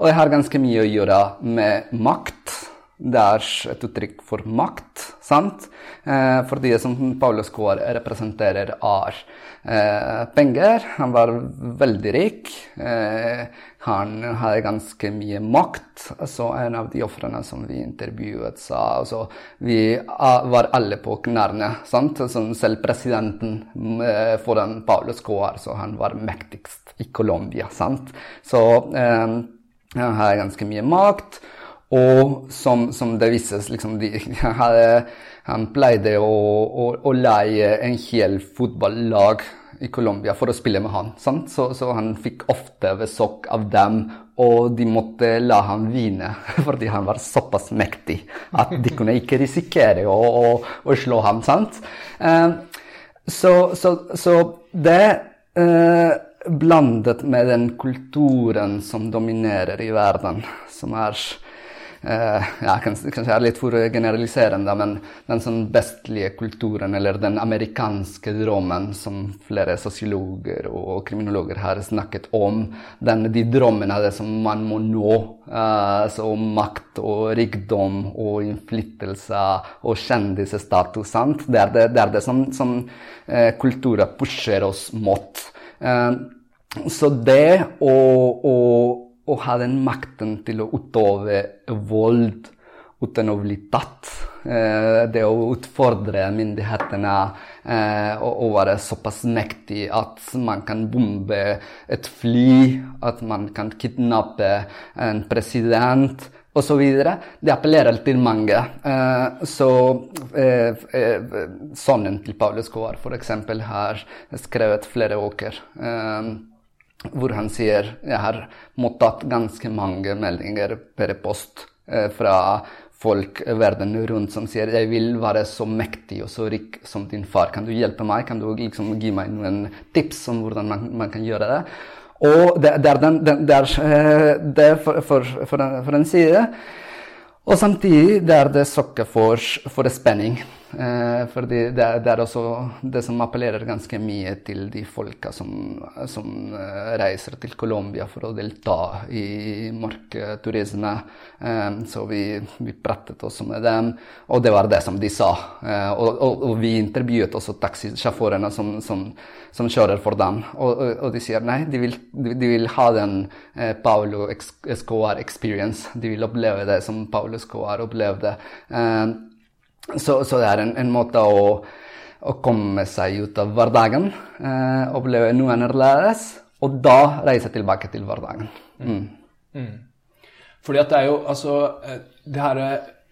S2: Og det har ganske mye å gjøre med makt. Det er et uttrykk for makt, sant? Eh, for det som Paulus Kår representerer, er eh, penger. Han var veldig rik. Eh, han hadde ganske mye makt. Så en av de ofrene som vi intervjuet, sa altså, Vi var alle på knærne. sant? Som selv presidenten eh, foran Paulus Coar, så han var mektigst i Colombia. sant? Så eh, han hadde ganske mye makt. Og som, som det vises, liksom de, *laughs* hadde, Han pleide å, å, å leie en hel fotballag i Colombia for å spille med han. Så, så, han fikk ofte besøk av dem, og de måtte la ham vinne *laughs* fordi han var såpass mektig at de kunne ikke risikere å, å, å slå ham. sant? så, så, så, det eh, blandet med den kulturen som dominerer i verden, som er eh, ja, kanskje, kanskje er litt for generaliserende, men den sånn vestlige kulturen, eller den amerikanske drømmen som flere sosiologer og kriminologer har snakket om, den, de drømmene det som man må nå, uh, så makt og rikdom og innflytelse og kjendisstatus, sant? Det er det, det, er det som, som uh, kulturen pusher oss mot. Uh, så det å, å å ha den makten til å utøve vold uten å bli tatt. Eh, det å utfordre myndighetene å og være såpass mektig at man kan bombe et fly, at man kan kidnappe en president osv. Det appellerer til mange. Eh, så sønnen til Paulus Gaard f.eks. har skrevet flere bøker hvor han sier jeg har mottatt ganske mange meldinger per post eh, fra folk verden rundt som sier jeg vil være så mektig og så rik som din far. Kan du hjelpe meg? Kan du liksom gi meg noen tips om hvordan man, man kan gjøre det? Og det, det er, den, det er, eh, det for, for, for, en, for en side. Og samtidig det er det sokker for, for spenning. Eh, fordi det, det, er også det som appellerer ganske mye til de folka som, som eh, reiser til Colombia for å delta i markturisme. Eh, så vi, vi, pratet også med dem, og det var det som de sa. Eh, og, og, og, vi intervjuet også taxisjåførene som, som, som, kjører for dem, og, og de sier nei, de vil, de, de vil ha den eh, Paulo Escobar experience. De vil oppleve det som Paulo Escobar opplevde. Eh, så, så, det er en, en måte å, å, komme seg ut av hverdagen, eh, oppleve noe annerledes, og da reise tilbake til hverdagen. Mm. Mm.
S1: Fordi at det er jo altså eh, Det her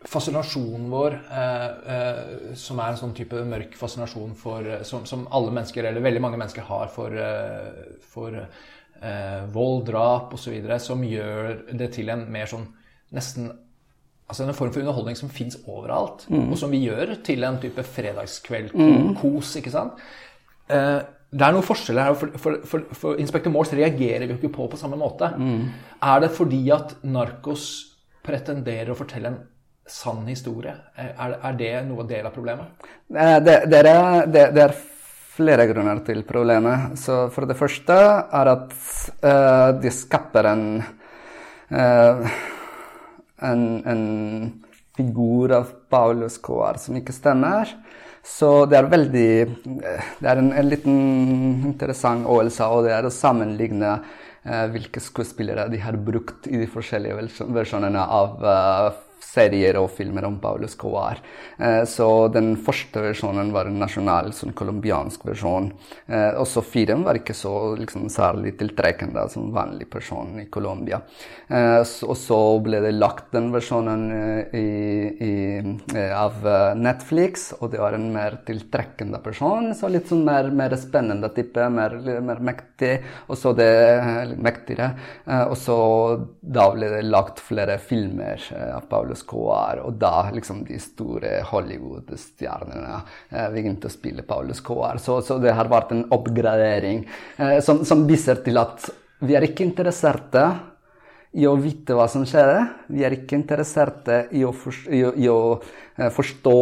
S1: fascinasjonen vår, eh, eh, som er en sånn type mørk fascinasjon for, eh, som, som, alle mennesker, eller veldig mange mennesker, har for, eh, for vold, drap osv., som gjør det til en mer sånn nesten altså en form for underholdning som fins overalt, mm. og som vi gjør til en type fredagskveld-kos. ikke sant? Eh, det er noen forskjeller her, for, for, for, for Inspektør Morse reagerer vi jo ikke på på samme måte. Er det fordi at Narkos pretenderer å fortelle en sann historie? Er, er det noe del av problemet?
S2: Eh, det, det, er, det, det, er, flere grunner til problemet. Så for det første er at uh, de skaper en, uh, en, en figur av Paulus Coar som ikke stemmer. Så det er veldig Det er en, en liten interessant øvelse, og det er å sammenligne eh, hvilke skuespillere de har brukt i de forskjellige versjonene av uh, serier og filmer om Paulo Escobar. Eh, så den første versjonen var en nasjonal, sånn colombiansk versjon. Eh, også firen var ikke så liksom, særlig tiltrekkende som vanlig person i Colombia. Eh, og så ble det lagt den versjonen i, i, av Netflix, og det var en mer tiltrekkende person. Så litt sånn mer, mer spennende type, mer, mer mektig, og så det mektigere. Og så da ble det lagt flere filmer av Paulo Escobar, og da liksom de store Hollywood-stjernene eh, begynte å spille Pablo Escobar. Så, så, det har vært en oppgradering eh, som, som, viser til at vi er ikke interesserte i å vite hva som skjer. Vi er ikke interesserte i å, for, i, i å uh, forstå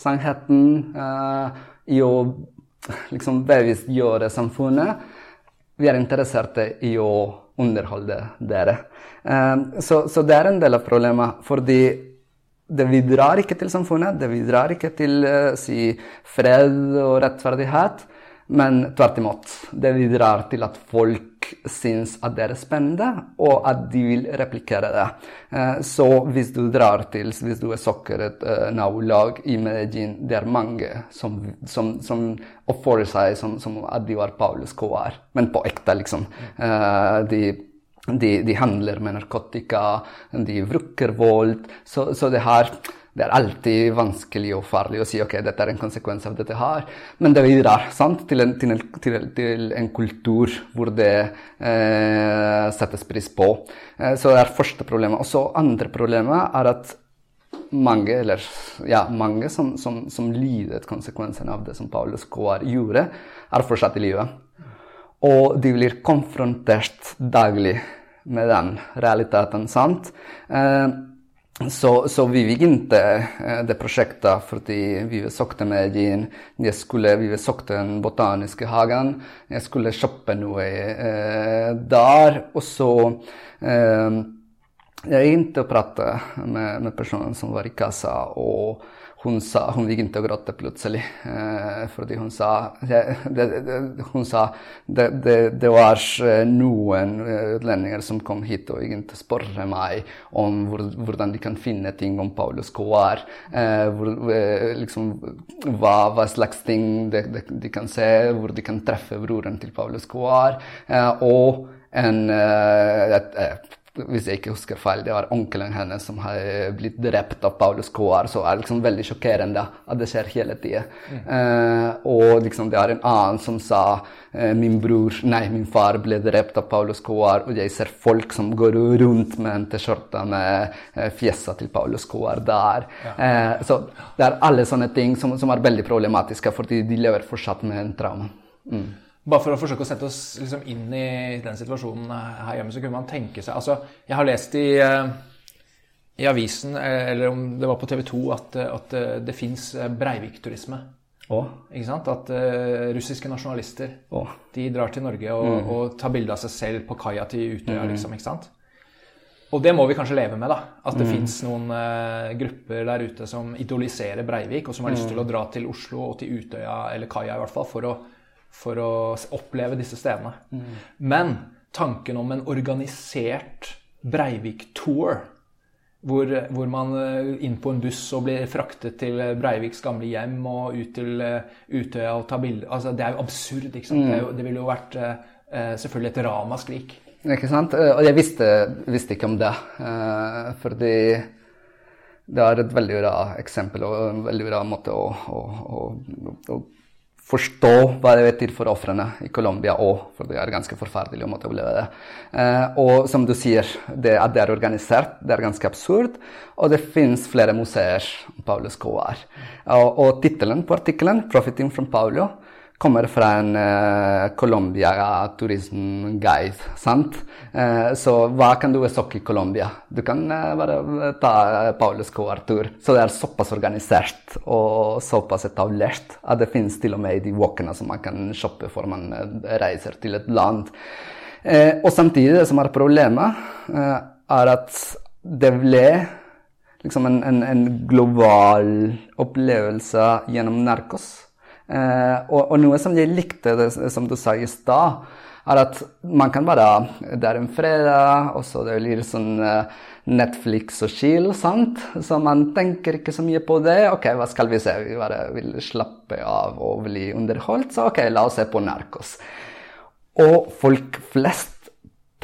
S2: sannheten, i å liksom bevisstgjøre samfunnet. Vi er interesserte i å underholde dere. Uh, så, så, det er en del av problemet. Fordi det bidrar ikke til samfunnet, det bidrar ikke til uh, si, fred og rettferdighet. Men tvert imot. Det bidrar til at folk syns at det er spennende, og at de vil replikere det. Uh, så hvis du drar til, hvis du er sokkeret nabolag i Medellin, det er mange som, som, som oppfører seg som, som, at de var Paulus Coar, men på ekte, liksom. Uh, de de, de, handler med narkotika, de bruker vold. Så, så det, her, det, er alltid vanskelig og farlig å si ok, dette er en konsekvens av dette her. Men det bidrar sant? Til, en, til, til, til en kultur hvor det eh, settes pris på. Eh, så det er første problemet. Og så andre problemet er at mange, eller, ja, mange som, som, som lidet konsekvensene av det som Paulus Coar gjorde, er fortsatt i livet. Og de blir konfrontert daglig med den realiteten. sant? Eh, så, så, vi begynte ikke det prosjektet fordi vi søkte medien. Jeg skulle, vi søkte den botaniske hagen. Jeg skulle kjøpe noe eh, der. Og så eh, Jeg begynte å prate med, med personen som var i kassa. og hun, sa, hun begynte å gråte plutselig. Eh, fordi hun sa det, det, Hun sa det, var eh, noen utlendinger som kom hit og egentlig spurte meg om hvor, hvordan de kan finne ting om Paulus Coar. Eh, eh, liksom, hva, hva, slags ting de, de, de, kan se, hvor de kan treffe broren til Paulus Coar. Eh, og en, eh, et, et hvis jeg ikke husker feil, det var onkelen hennes som har blitt drept av Paulus Coar. Så er det liksom veldig sjokkerende at det skjer hele tida. Mm. Uh, og liksom det er en annen som sa uh, min bror, nei, min far ble drept av Paulus Coar, og jeg ser folk som går rundt med en T-skjorte med uh, fjeset til Paulus Coar der. Ja. så det er alle sånne ting som, som, er veldig problematiske, fordi de lever fortsatt med en trauma. Mm.
S1: Bare for å forsøke å sette oss liksom inn i den situasjonen her hjemme, så kunne man tenke seg Altså, jeg har lest i, eh, i avisen, eh, eller om det var på TV 2, at, at eh, det fins Breivik-turisme. Ikke sant? At uh, russiske nasjonalister oh. de drar til Norge og, mm. og tar bilde av seg selv på kaia til Utøya. Mm. liksom, ikke sant? Og det må vi kanskje leve med, da. At det mm. fins noen uh, grupper der ute som idoliserer Breivik, og som har lyst til å mm. dra til Oslo og til Utøya, eller kaia i hvert fall, for å for å oppleve disse stedene. Mm. Men tanken om en organisert Breivik-tour, hvor, hvor, man eh, inn på en buss og blir fraktet til Breiviks gamle hjem og ut til eh, Utøya og ta bilder altså, Det er jo absurd. ikke sant? Mm. Det, jo, det, ville jo vært selvfølgelig et ramaskrik.
S2: Ikke sant? Og jeg visste, visste ikke om det. Fordi det er et veldig bra eksempel og en veldig bra måte å, å, å, å forstå hva det betyr for ofrene i Colombia òg, for det er ganske forferdelig å måtte oppleve det. Eh, og som du sier, det at det er organisert, det er ganske absurd. Og det fins flere museer om Paulo Escobar. Og, og tittelen på artikkelen, 'Profiting from Paulo', kommer fra en uh, Colombia turismguide, sant? Uh, så hva kan du besøke i Colombia? Du kan uh, bare ta Paulus Coar-tur. Så det er såpass organisert og såpass etablert at det finnes til og med de walkene som man kan shoppe før man reiser til et land. og samtidig, det som er problemet, er at det ble liksom en, en, en global opplevelse gjennom Narkos. Eh, og, og, noe som jeg likte, det, som du sa i stad, er at man kan bare Det er en fredag, og så det blir sånn uh, Netflix og chill, sant? Så man tenker ikke så mye på det. Ok, hva skal vi se? Vi bare vil slappe av og bli underholdt, så ok, la oss se på Narkos. Og folk flest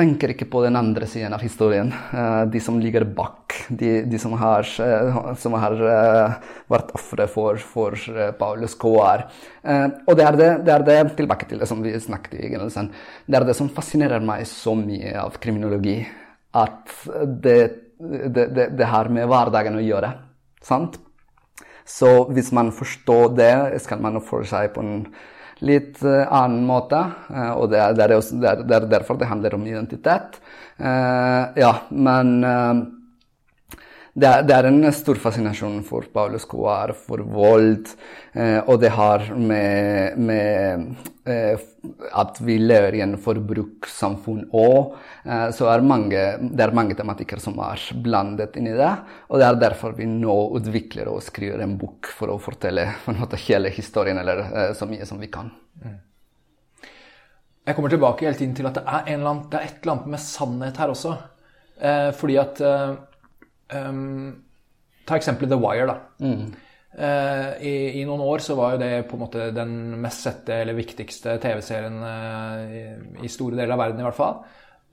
S2: tenker ikke på den andre siden av historien. Uh, de som ligger bak. De, de som har, uh, som har uh, vært ofre for, for Paulus K.R. og det er det, det er det, tilbake til det som vi snakket i begynnelsen, det er det som fascinerer meg så mye av kriminologi. At det, det har med hverdagen å gjøre. Sant? Så hvis man forstår det, skal man oppføre seg på en litt uh, annen måte. Uh, og det er, det, er også, det, er, er, derfor det handler om identitet. Uh, ja, men det er, det er, en stor fascinasjon for Paulus Coar, for vold. Eh, og det har med, med eh, at vi lever i en forbrukssamfunn òg. Eh, så er mange, det er mange tematikker som er blandet inn i det. Og det er derfor vi nå utvikler og skriver en bok for å fortelle *laughs* for noe, hele historien, eller eh, så mye som vi kan. Mm.
S1: Jeg kommer tilbake hele tiden til at det er, annen, det er et eller annet med sannhet her også. Eh, fordi at eh, Um, ta eksempelet The Wire, da. Mm. Uh, i, i, noen år så var jo det på en måte den mest sette eller viktigste TV-serien uh, i, i, store deler av verden, i hvert fall.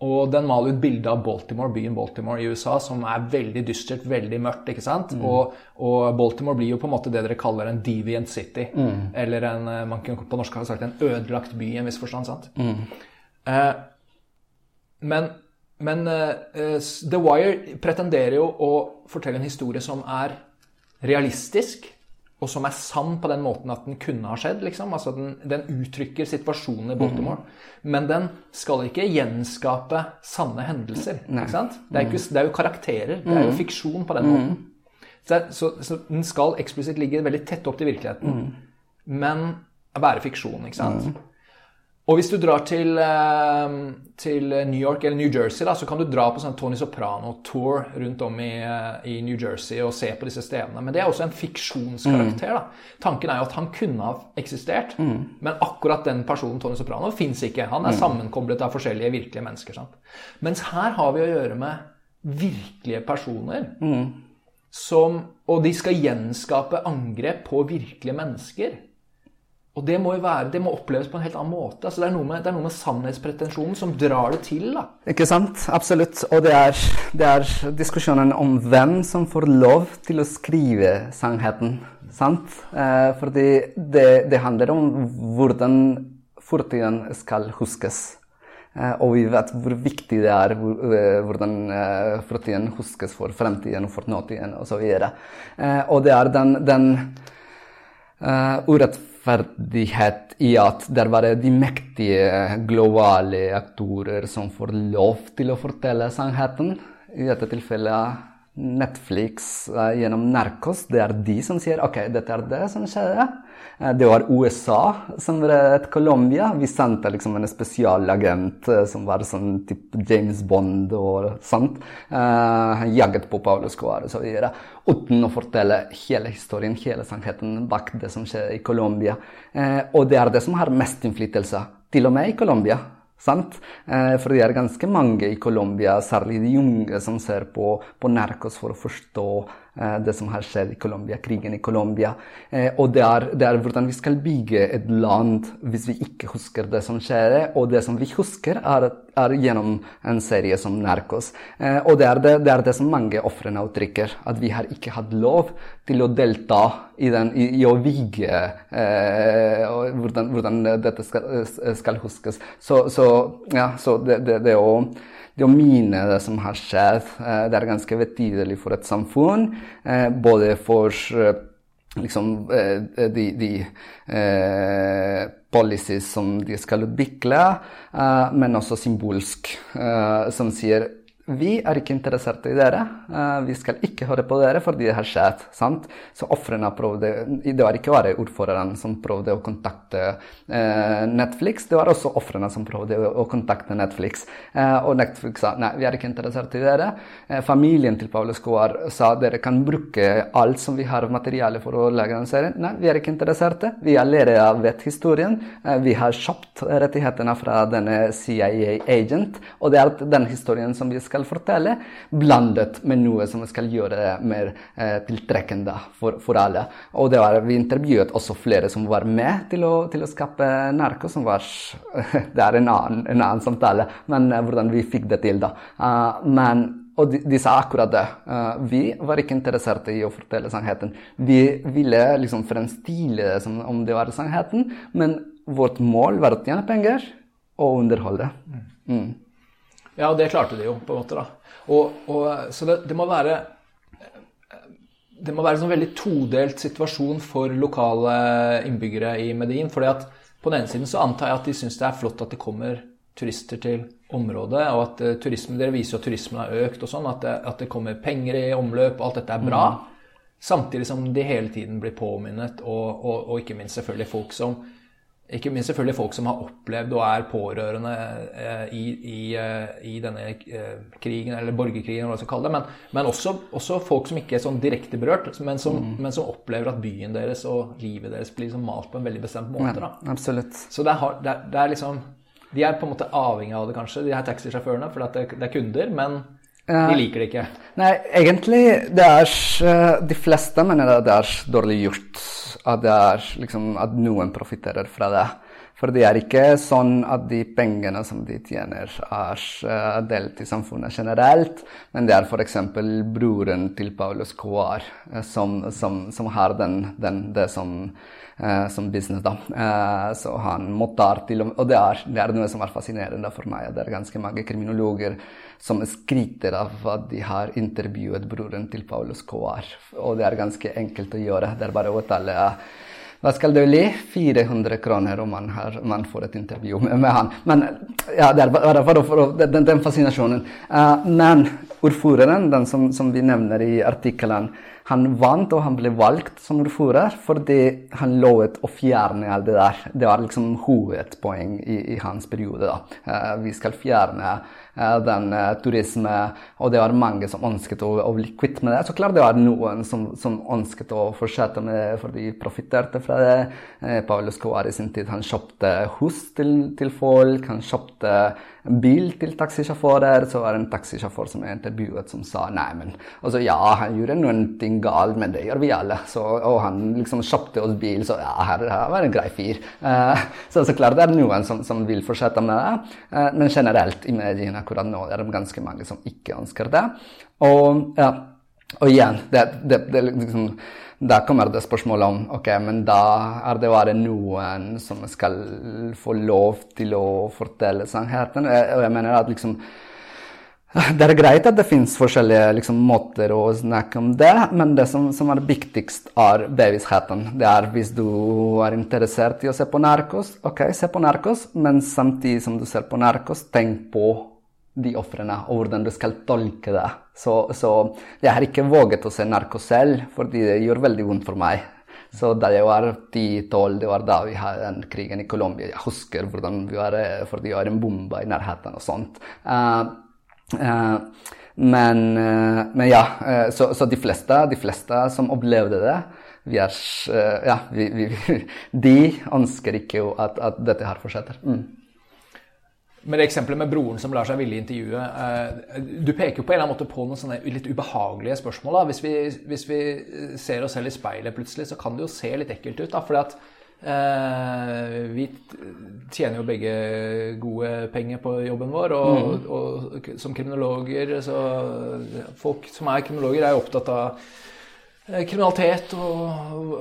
S1: Og den maler ut bilde av Baltimore, byen Baltimore i USA, som er veldig dystert, veldig mørkt. ikke sant? Mm. Og, og, Baltimore blir jo på en måte det dere kaller en deviant city. Mm. Eller en, eh, man kan på norsk ha sagt en ødelagt by i en viss forstand. sant? Uh, men men uh, The Wire pretenderer jo å fortelle en historie som er realistisk, og som er sann på den måten at den kunne ha skjedd. liksom. Altså Den, den uttrykker situasjonen i Baltimore. Mm. Men den skal ikke gjenskape sanne hendelser. ikke sant? Det er, ikke, det er jo karakterer. Det er jo mhm. fiksjon på den måten. Så, så, så, den skal eksplisitt ligge veldig tett opp til virkeligheten, men være fiksjon. ikke sant? Og hvis du drar til, eh, til, New York eller New Jersey, da, så kan du dra på sånn Tony Soprano-tour rundt om i, eh, i, New Jersey og se på disse stedene. Men det er også en fiksjonskarakter. da. Tanken er jo at han kunne ha eksistert, mm. men akkurat den personen Tony Soprano fins ikke. Han er mm. sammenkoblet av forskjellige virkelige mennesker. Sant? Mens her har vi å gjøre med virkelige personer. Mm. Som, og de skal gjenskape angrep på virkelige mennesker. Og det må jo være, det må oppleves på en helt annen måte. Altså det, er med, det er noe med sannhetspretensjonen som drar det til. da.
S2: Ikke sant? Absolutt. Og det er, det er, diskusjonen om hvem som får lov til å skrive sannheten. Sant? Eh, fordi det, handler om hvordan fortiden skal huskes. Eh, og vi vet hvor viktig det er eh, hvordan eh, fortiden huskes for fremtiden og for nåtiden osv. Og, eh, og det er den, den uh, urettferdigheten rettferdighet i at det var de mektige globale aktorer som får lov til å fortelle sannheten. I dette tilfellet Netflix uh, gjennom Narcos. Det er de som sier ok, dette er det som skjer. Uh, det var USA som reddet Colombia. Vi sendte liksom en spesialagent uh, som var sånn type James Bond og sånt. Han jaget på Paulo Escobar og så videre. Uten å fortelle hele historien, hele sannheten bak det som skjer i Colombia. og det er det som har mest innflytelse, til og med i Colombia. Sant? Eh, for det er ganske mange i Colombia, særlig de unge, som ser på, på Narcos for å forstå det som har skjedd i Colombia, krigen i Colombia. Eh, og det er, det er, hvordan vi skal bygge et land hvis vi ikke husker det som skjer. Og det som vi husker, er, er gjennom en serie som Narcos. Eh, og det er det, det, er det som mange ofrene uttrykker. At vi har ikke hatt lov til å delta i, den, i, i å vige eh, hvordan, hvordan, dette skal, skal huskes. Så, så, ja, så det, det å det å det som har skjedd. Eh, det er ganske betydelig for et samfunn. Eh, både for liksom, eh, de, de eh, policies som de skal utvikle, men også symbolsk, som sier vi er ikke interessert i dere. Uh, vi skal ikke høre på dere fordi det har skjedd. sant? Så ofrene prøvde Det var ikke bare ordføreren som prøvde å kontakte uh, Netflix, det var også ofrene som prøvde å, kontakte Netflix. Uh, og Netflix sa nei, vi er ikke interessert i dere. familien til Paul Escobar sa dere kan bruke alt som vi har av materiale for å lage en serie. Nei, vi er ikke interesserte. Vi allerede vet historien. vi har kjøpt rettighetene fra denne CIA-agent, og det er den historien som vi skal skal fortelle, blandet med noe som skal gjøre det mer eh, tiltrekkende for, for, alle. Og det var, vi intervjuet også flere som var med til å, til å skape narko, som var *laughs* Det er en annen, en annen samtale, men eh, hvordan vi fikk det til, da. Uh, men og de, de, sa akkurat det. Uh, vi var ikke interessert i å fortelle sannheten. Vi ville liksom fremstille det som om det var sannheten, men vårt mål var å tjene penger og underholde. Mm.
S1: Ja, det klarte de jo, på en måte. da. Og, og, så det, det, må være det må være en sånn veldig todelt situasjon for lokale innbyggere i Medin. fordi at på den ene siden så antar jeg at de syns det er flott at det kommer turister til området, og at uh, turismen, dere viser jo at turismen har økt og sånn, at at det kommer penger i omløp, og alt dette er bra. Mm. Samtidig som de hele tiden blir påminnet, og, og, og ikke minst selvfølgelig folk som ikke minst selvfølgelig folk som har opplevd og er pårørende eh, i, i, eh, i, denne eh, krigen, eller borgerkrigen, eller hva man skal kalle det. Men, men også, også, folk som ikke er sånn direkte berørt, men som, mm. men som, opplever at byen deres og livet deres blir liksom malt på en veldig bestemt måte.
S2: Da. absolutt.
S1: Så det er, det, er, det er, liksom De er på en måte avhengig av det, kanskje, de her taxisjåførene, for det, det er kunder. men de liker det ikke.
S2: Nei, egentlig det er De fleste mener det er dårlig gjort at, er, liksom, at noen profitterer fra det. For det er ikke sånn at de pengene som de tjener, er uh, delt i samfunnet generelt, men det er f.eks. broren til Paulus Coar uh, som, som, som, har den, den, det som, uh, som business, da. så han mottar til Og det er, det er noe som er fascinerende for meg. Det er ganske mange kriminologer som skryter av at de har intervjuet broren til Paulus Coar. Og det er ganske enkelt å gjøre. Det er bare å telle hva skal du le? 400 kroner om man, har, man får et intervju med, med, han. Men ja, det er bare for, for, den, den fascinasjonen. Uh, men ordføreren, den som, som vi nevner i artikkelen, han vant og han ble valgt som ordfører fordi han lovet å fjerne alt det der. Det var liksom hovedpoeng i, i hans periode. da. Uh, vi skal fjerne den uh, turisme, og det var mange som ønsket å, å, bli kvitt med det. Så klart det var noen som, som ønsket å fortsette med det, for de profitterte fra det. Paul Paulus Coar i sin tid han kjøpte hus til, til folk, han kjøpte bil til taxisjåfører. Så var det en taxisjåfør som jeg intervjuet, som sa nei, men altså, ja, han gjorde noen ting galt, men det gjør vi alle. Så, og han liksom kjøpte oss bil, så ja, her, her var en grei fyr. Uh, så så klart det er noen som, som vil fortsette med det, uh, men generelt i mediene akkurat nå er det ganske mange som ikke ønsker det. Og, ja, og igjen, det, det, det liksom da kommer det spørsmålet om ok, men da er det bare noen som skal få lov til å fortelle sannheten. Og jeg mener at liksom det er greit at det finnes forskjellige liksom, måter å snakke om det, men det som, som er viktigst, er bevisstheten. Det er hvis du er interessert i å se på narkos, ok, se på narkos, men samtidig som du ser på narkos, tenk på de ofrene, og hvordan du skal tolke det. Så, så jeg har ikke våget å se narko selv, fordi det gjør veldig vondt for meg. Så da jeg var 10-12, det var da vi hadde den krigen i Colombia. Jeg husker hvordan vi var, fordi det var en bombe i nærheten og sånt. Uh, Uh, men, uh, men, ja, uh, så, så, de, fleste, de fleste som opplevde det, vi er, ja, vi, vi, *laughs* de ønsker ikke at, at dette her fortsetter. Mm.
S1: Med det eksempelet med broren som lar seg ville intervjue, Du peker jo på en eller annen måte på noen sånne litt ubehagelige spørsmål. Hvis vi, hvis, vi, ser oss selv i speilet plutselig, så kan det jo se litt ekkelt ut. Da, fordi at Eh, vi tjener jo begge gode penger på jobben vår, og, mm. og, som kriminologer så Folk som er kriminologer, er jo opptatt av eh, kriminalitet og,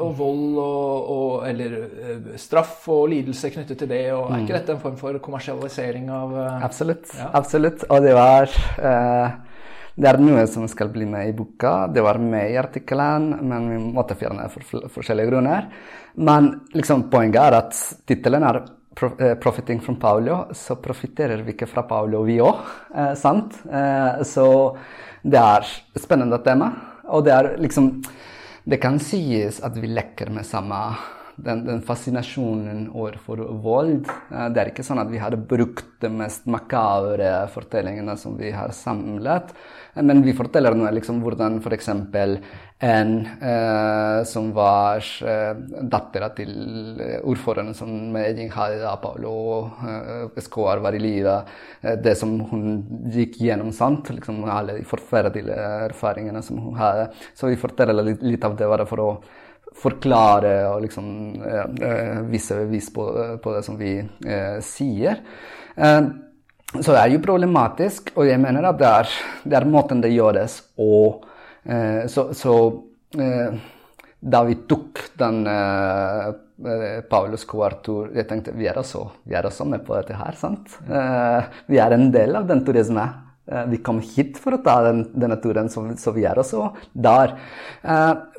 S1: og vold og, eller eh, straff og lidelse knyttet til det. og Er ikke mm. dette en form for kommersialisering av
S2: Absolutt. Ja. absolutt. Og det var eh, det er noe som skal bli med i boka. Det var med i artikkelen, men vi måtte fjerne for forskjellige grunner. Men liksom, poenget er at tittelen er eh, 'Profiting from Paulo', så profitterer vi ikke fra Paulo, vi òg. Eh, sant? Eh, så det er et spennende tema. Og det er liksom Det kan sies at vi leker med samme den, den fascinasjonen overfor vold. Eh, det er ikke sånn at vi hadde brukt de mest makabre fortellingene som vi har samlet, eh, men vi forteller nå liksom hvordan f.eks. en eh, som var eh, dattera til eh, ordføreren som Medellin hadde da Paulo eh, Escobar var i live, eh, det som hun gikk gjennom, sant? Liksom, alle de forferdelige erfaringene som hun hadde. Så vi forteller litt, litt av det bare for å forklare og liksom eh, vise bevis på, på, det som vi eh, sier. Eh, så det er jo problematisk, og jeg mener at det er, det er måten det gjøres og Så, så da vi tok den uh, Paulus Coartur Jeg tenkte vi er, også, vi er også med på dette her, sant? vi er en del av den turismen. Eh, vi kom hit for å ta den, denne turen, så, så, vi er også der.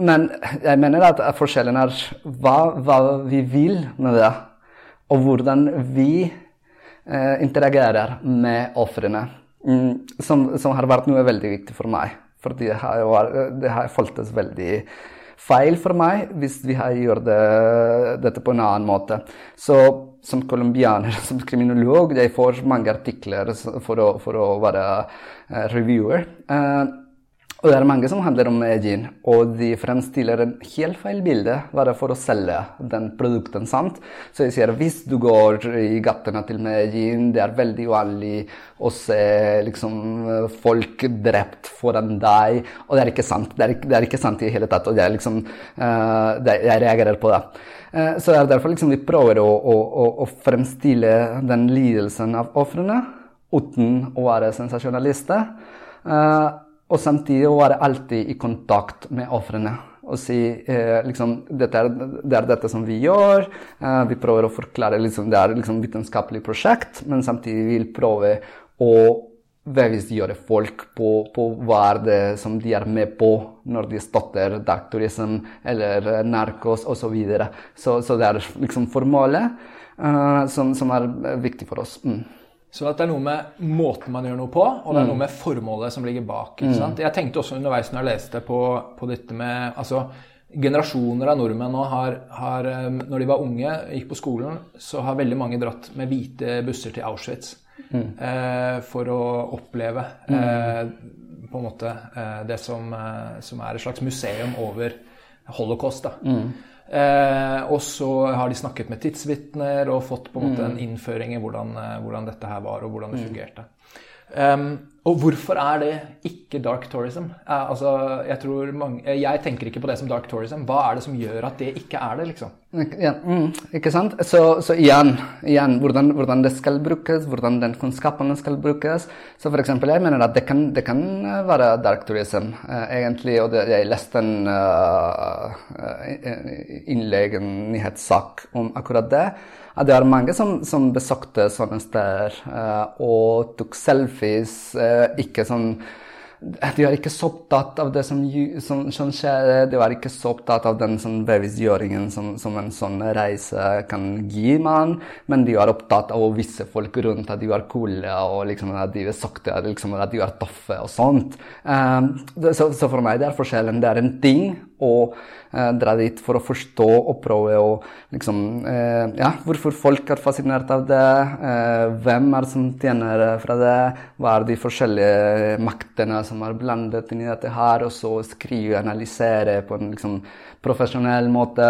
S2: Men jeg mener at forskjellen er hva, hva, vi vil med det, og hvordan vi interagerer med ofrene. Mm, som, som, har vært noe veldig viktig for meg. Fordi det har, det har føltes veldig feil for meg hvis vi har gjort det, dette på en annen måte. Så som colombianer, *laughs* som kriminolog, jeg får mange artikler for å, for å være uh, reviewer. Uh, og det er mange som handler om gin, og de fremstiller en helt feil bilde bare for å selge den produkten. sant? Så jeg sier hvis du går i gatene til Medellin, det er veldig uvanlig å se liksom, folk drept foran deg. Og det er ikke sant. Det er, det er ikke sant i hele tatt. Og det er liksom, uh, det, jeg reagerer på det. Uh, så det er derfor liksom, vi prøver å, å, å fremstille den lidelsen av ofrene uten å være sensasjonalister. Uh, og samtidig være alltid i kontakt med ofrene. Og si eh, liksom, dette er, det er dette som vi gjør. Eh, vi prøver å forklare liksom, Det er liksom vitenskapelig prosjekt, men samtidig vil prøve å bevisstgjøre folk på, på hva er det som de er med på når de støtter dark eller narkos osv. Så, videre. så Så det er liksom formålet eh, som, som, er viktig for oss. Mm.
S1: Så det er noe med måten man gjør noe på, og det er noe mm. med formålet som ligger bak. Mm. Jeg tenkte også underveis når jeg leste på, på dette med altså, Generasjoner av nordmenn nå har, har, eh, Når de var unge, gikk på skolen, så har veldig mange dratt med hvite busser til Auschwitz mm. eh, for å oppleve mm. eh, på en måte eh, det som, eh, som, er et slags museum over holocaust. da. Mm. Eh, og så har de snakket med tidsvitner og fått på en måte en mm. innføring i hvordan, eh, hvordan dette her var, og hvordan det mm. fungerte. Um, og hvorfor er det ikke dark tourism? Altså, jeg, mange, eh, jeg, tenker ikke på det som dark tourism. Hva er det som gjør at det ikke er det, liksom?
S2: Ja, mm, ikke sant? Så, så igjen, igjen hvordan, hvordan, det skal brukes, hvordan den kunnskapen skal brukes. Så for eksempel, jeg mener at det kan, det kan være dark tourism, eh, egentlig. Og det, jeg leste en uh, innlegg, en nyhetssak om akkurat det at det er mange som, som besøkte sånne steder uh, og tok selfies. Uh, ikke sånn de er ikke så opptatt av det som, som, som skjer, de er ikke så opptatt av den sånn, bevisstgjøringen som, som, en sånn reise kan gi man, men de er opptatt av å vise folk rundt at de var coole, og liksom, at de er sakte, liksom, at de er tøffe og sånt. Um, så, så, for meg det er forskjellen. Det er en ting å eh, dra dit for å forstå og prøve å liksom eh, Ja, hvorfor folk er fascinert av det, eh, hvem er det som tjener fra det, hva er de forskjellige maktene som er blandet inn i dette her, og så skrive, analysere på en liksom profesjonell måte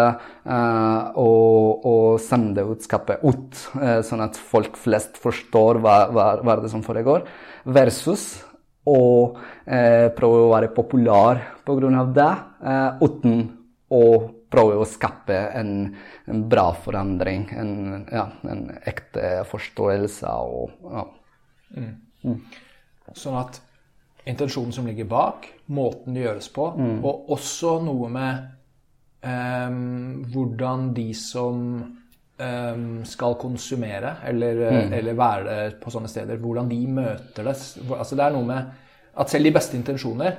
S2: uh, og, og, sende budskapet ut, uh, sånn at folk flest forstår hva, hva, hva er det som foregår, versus og eh, prøve å være populær pga. det, eh, uten å prøve å skape en, en bra forandring. En, ja, en, ekte forståelse og ja. Mm.
S1: Mm. Sånn at intensjonen som ligger bak, måten det gjøres på, mm. og også noe med eh, hvordan de som skal konsumere, eller, mm. eller, være på sånne steder, hvordan de møter det. Altså Det er noe med At selv de beste intensjoner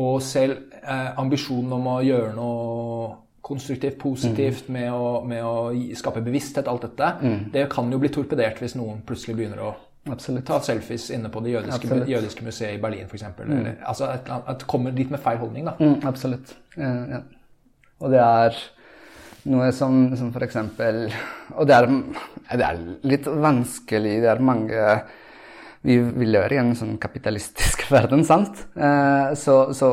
S1: og selv eh, ambisjonen om å gjøre noe konstruktivt, positivt, med, å, med å skape bevissthet, alt dette, det kan jo bli torpedert hvis noen plutselig begynner å
S2: Absolutt.
S1: ta selfies inne på det jødiske,
S2: jødiske
S1: museet i Berlin, f.eks. Mm. Altså at, at kommer dit med feil holdning, da.
S2: Mm, absolutt. Eh, ja. Og det er noe som, som eksempel Og det er, det er litt vanskelig. Det er mange vi, vi lever i en sånn kapitalistisk *laughs* verden, sant? Eh, så, så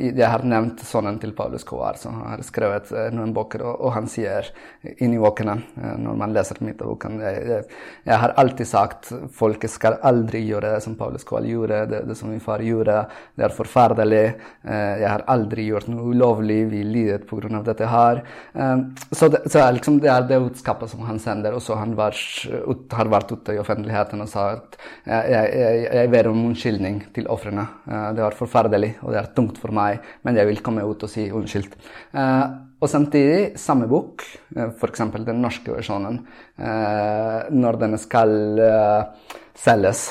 S2: jeg har nevnt sønnen til Paulus Kovar, som har skrevet eh, noen bøker, og, og han sier inni bøkene, eh, når man leser mitt av boken jeg, jeg, jeg har alltid sagt folk skal aldri gjøre det som Paulus Kovar gjorde, det, det som min far gjorde. Det er forferdelig. Eh, jeg har aldri gjort noe ulovlig. Vi lider pga. dette her. Eh, så det, så liksom, det er det budskapet som han sender. Og så han var, ut, har vært ute i offentligheten og sa at jeg, jeg, jeg ber om unnskyldning til ofrene. Eh, det var forferdelig, og det er tungt for meg, men jeg vil komme ut og si unnskyld. Eh, og samtidig, samme bok, eh, f.eks. den norske versjonen, når den skal selges,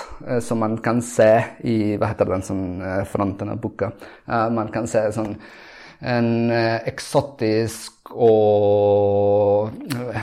S2: som man kan se i hva heter den sånn, fronten av boka, man kan se sånn en eh, eksotisk og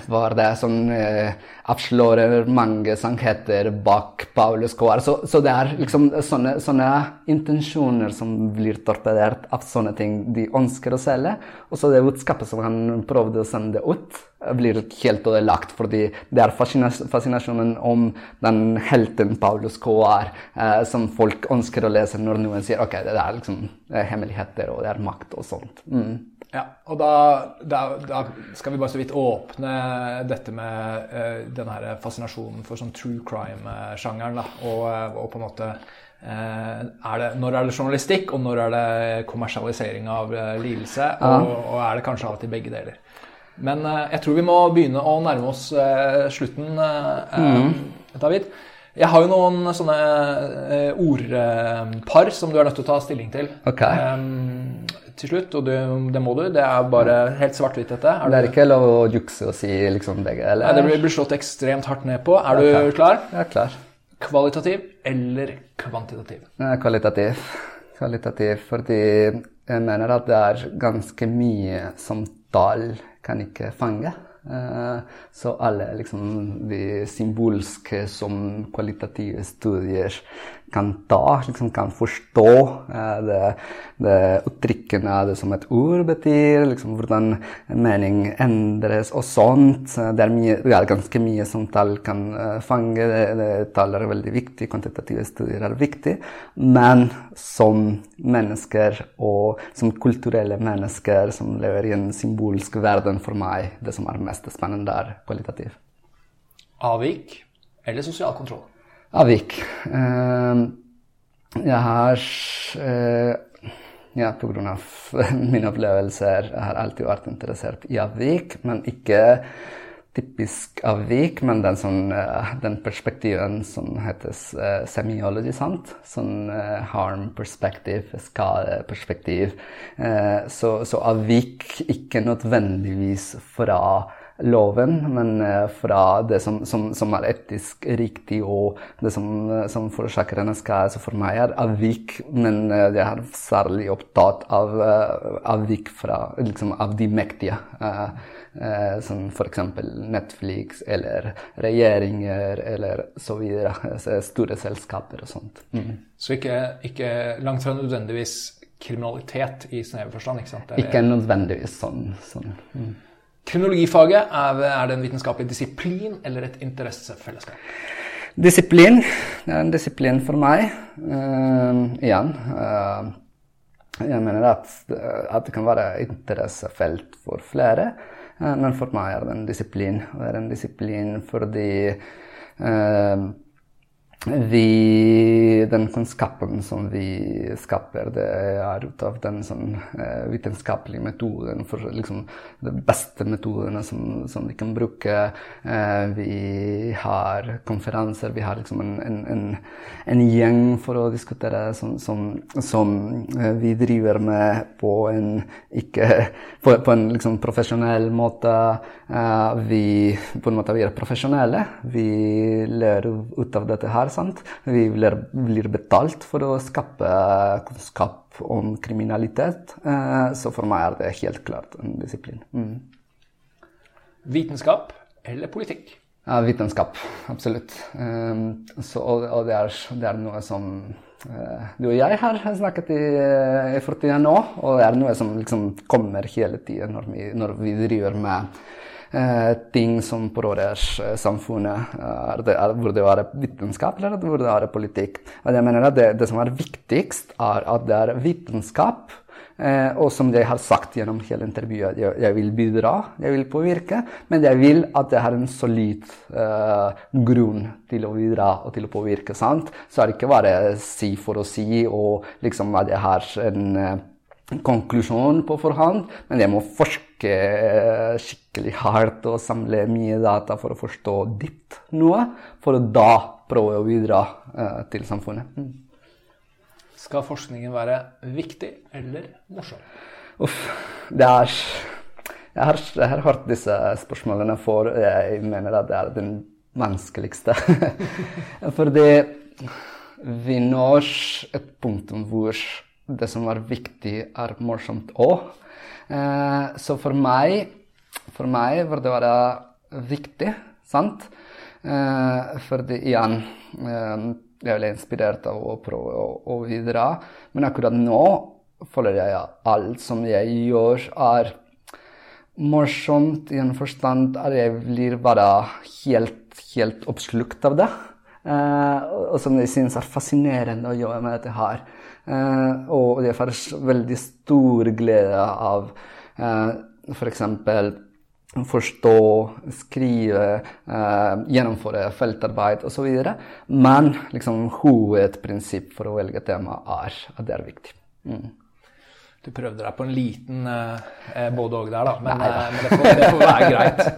S2: var det som eh, avslører mange sannheter bak Paulus Coar. Så, så det er liksom sånne, sånne intensjoner som blir torpedert av sånne ting de ønsker å selge. Og så det budskapet som han prøvde å sende ut, blir helt ødelagt. Fordi det er fascinas fascinasjonen om den helten Paulus Coar eh, som folk ønsker å lese når noen sier ok, det er liksom eh, hemmeligheter og det er makt og sånt. Mm.
S1: Ja, og da, da, da skal vi bare så vidt åpne dette med uh, den her fascinasjonen for sånn true crime-sjangeren. og, eh, og på en måte uh, er det, Når er det journalistikk, og når er det kommersialisering av uh, lidelse? Og, og er det kanskje av og til begge deler? Men uh, jeg tror vi må begynne å nærme oss slutten, eh, David. Jeg har jo noen sånne ordpar som du er nødt til å ta stilling til.
S2: Ok.
S1: Em, til slutt, og det, det må du. Det er bare helt svart-hvitt, dette. Er
S2: Det er
S1: du,
S2: ikke lov å jukse og si liksom begge, eller?
S1: Nei, det blir, slått ekstremt hardt ned på. Er du klar?
S2: Jeg er klar.
S1: Kvalitativ eller kvantitativ?
S2: Kvalitativ. Kvalitativ, fordi jeg mener at det er ganske mye som tall kan ikke fange. Eh, Så alle liksom de symbolske som kvalitative studier kan ta, liksom kan forstå eh, det, det uttrykkene det som et ord betyr, liksom hvordan mening endres og sånt. Eh, Det er, mye, det er ganske mye som tall kan eh, fange. Det, det, tall er veldig viktig, kvantitative studier er viktig. Men som mennesker og som kulturelle mennesker som lever i en symbolsk verden for meg, det som er mest spennende, er kvalitativ.
S1: Avvik eller sosial kontroll?
S2: Avvik. Eh, jeg har eh, ja, av *laughs* mine opplevelser jeg har alltid vært interessert i avvik, men ikke typisk avvik, men den, sånn, eh, den perspektiven som heter uh, semiology, sant? Sånn eh, harm perspective, skadeperspektiv. Eh, så, så avvik ikke nødvendigvis fra loven, men eh, fra det som, som, som er etisk riktig, og det som, eh, som forårsaker skal. Så for meg er avvik, men eh, jeg er særlig opptatt av eh, avvik fra, liksom, av de mektige. eh, eh, som f.eks. Netflix eller regjeringer eller så videre. eh, Store selskaper og sånt. Mm.
S1: Så ikke, ikke langt fra nødvendigvis kriminalitet i snever forstand. ikke sant? Det er-
S2: Ikke nødvendigvis sånn. sånn. Mm.
S1: Kriminologifaget, er, er det en vitenskapelig disiplin eller et interessefellesskap?
S2: Disiplin. Det er en disiplin for meg. Uh, igjen. Uh, jeg mener at, at det kan være interessefelt for flere, uh, men for meg er det en disiplin. Det er en disiplin fordi eh, vi, den kunnskapen som vi skaper, det er ut av den sånn, eh, vitenskapelige metoden, for liksom de beste metodene som, som vi kan bruke. Eh, vi har konferanser, vi har liksom en, en, en, en gjeng for å diskutere som, som, som eh, vi driver med på en ikke på, på en liksom profesjonell måte. Vi på en måte vi er profesjonelle. Vi lærer ut av dette her, her. sant? Vi blir, blir betalt for å skape kunnskap om kriminalitet. Eh, så for meg er det helt klart en disiplin. Mm.
S1: Vitenskap eller politikk?
S2: Ja, vitenskap. Absolutt. Um, så, og, det, er, det, er, noe som uh, du og jeg har snakket i, i fortida nå, og det er noe som liksom kommer hele tiden når vi, når vi driver med ting som pårører uh, samfunnet. Er det, er, hvor det er vitenskap, eller hvor det er politikk. Og jeg mener at det, det som er viktigst, er at det er vitenskap Eh, og som jeg har sagt gjennom hele intervjuet, jeg, jeg, vil bidra, jeg vil påvirke, men jeg vil at jeg har en solid eh, grunn til å bidra og til å påvirke. sant? Så er det ikke bare si for å si, og liksom at jeg har en eh, konklusjon på forhånd, men jeg må forske eh, skikkelig hardt og samle mye data for å forstå dypt noe, for å da prøve å bidra eh, til samfunnet. Mm.
S1: Skal forskningen være viktig eller morsom?
S2: Uff, det er jeg har, jeg har, hørt disse spørsmålene for Jeg mener at det er den vanskeligste. *laughs* Fordi vi når et punkt hvor det som er viktig, er morsomt òg. Eh, så for meg, for meg var det være viktig, sant? Eh, fordi igjen eh, jeg ble inspirert av å prøve å, bidra. Men akkurat nå føler jeg at alt som jeg gjør, er morsomt i en forstand at jeg blir bare helt, helt oppslukt av det. Eh, og som jeg syns er fascinerende å jobbe med dette her. Eh, og jeg får veldig stor glede av eh, f.eks forstå, skrive, eh, gjennomføre feltarbeid osv. Men liksom, hovedprinsipp for å velge tema er at det er viktig. Mm.
S1: Du prøvde deg på en liten eh, eh både og der, da. Men, eh, men det, får, det, får, være greit. *laughs*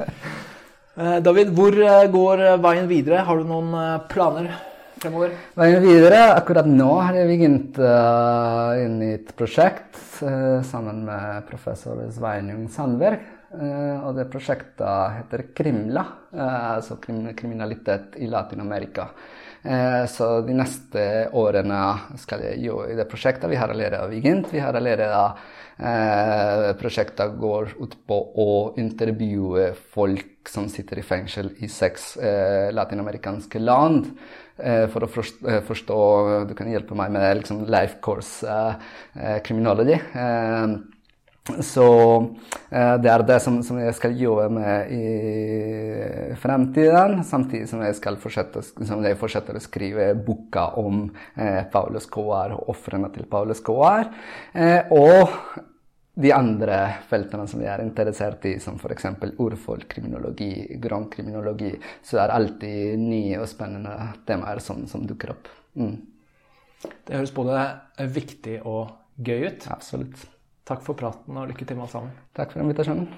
S1: Eh, David, hvor går veien videre? Har du noen planer fremover?
S2: Veien videre? Akkurat nå har jeg begynt uh, inn i et prosjekt sammen med professor Sveinung Sandberg Uh, og det prosjektet heter Krimla, uh, altså krim kriminalitet i Latin-Amerika. Uh, så de neste årene skal jeg gjøre i det prosjektet. Vi har allerede begynt. Vi har allerede Prosjektet går ut på å intervjue folk som sitter i fengsel i seks latinamerikanske land. For å forstå Du kan hjelpe meg med liksom, life course criminology. Så eh, det er det som, som, jeg skal jobbe med i fremtiden, samtidig som jeg fortsette, som jeg fortsetter å skrive boka om eh, Paulus Escobar og ofrene til Paulus Escobar. Eh, og de andre feltene som vi er interessert i, som f.eks. urfolkkriminologi, grønnkriminologi, så er alltid nye og spennende temaer som, som dukker opp. Mm.
S1: Det høres både viktig og gøy ut.
S2: Absolutt.
S1: Takk for praten og lykke til med alt sammen.
S2: Takk for invitasjonen.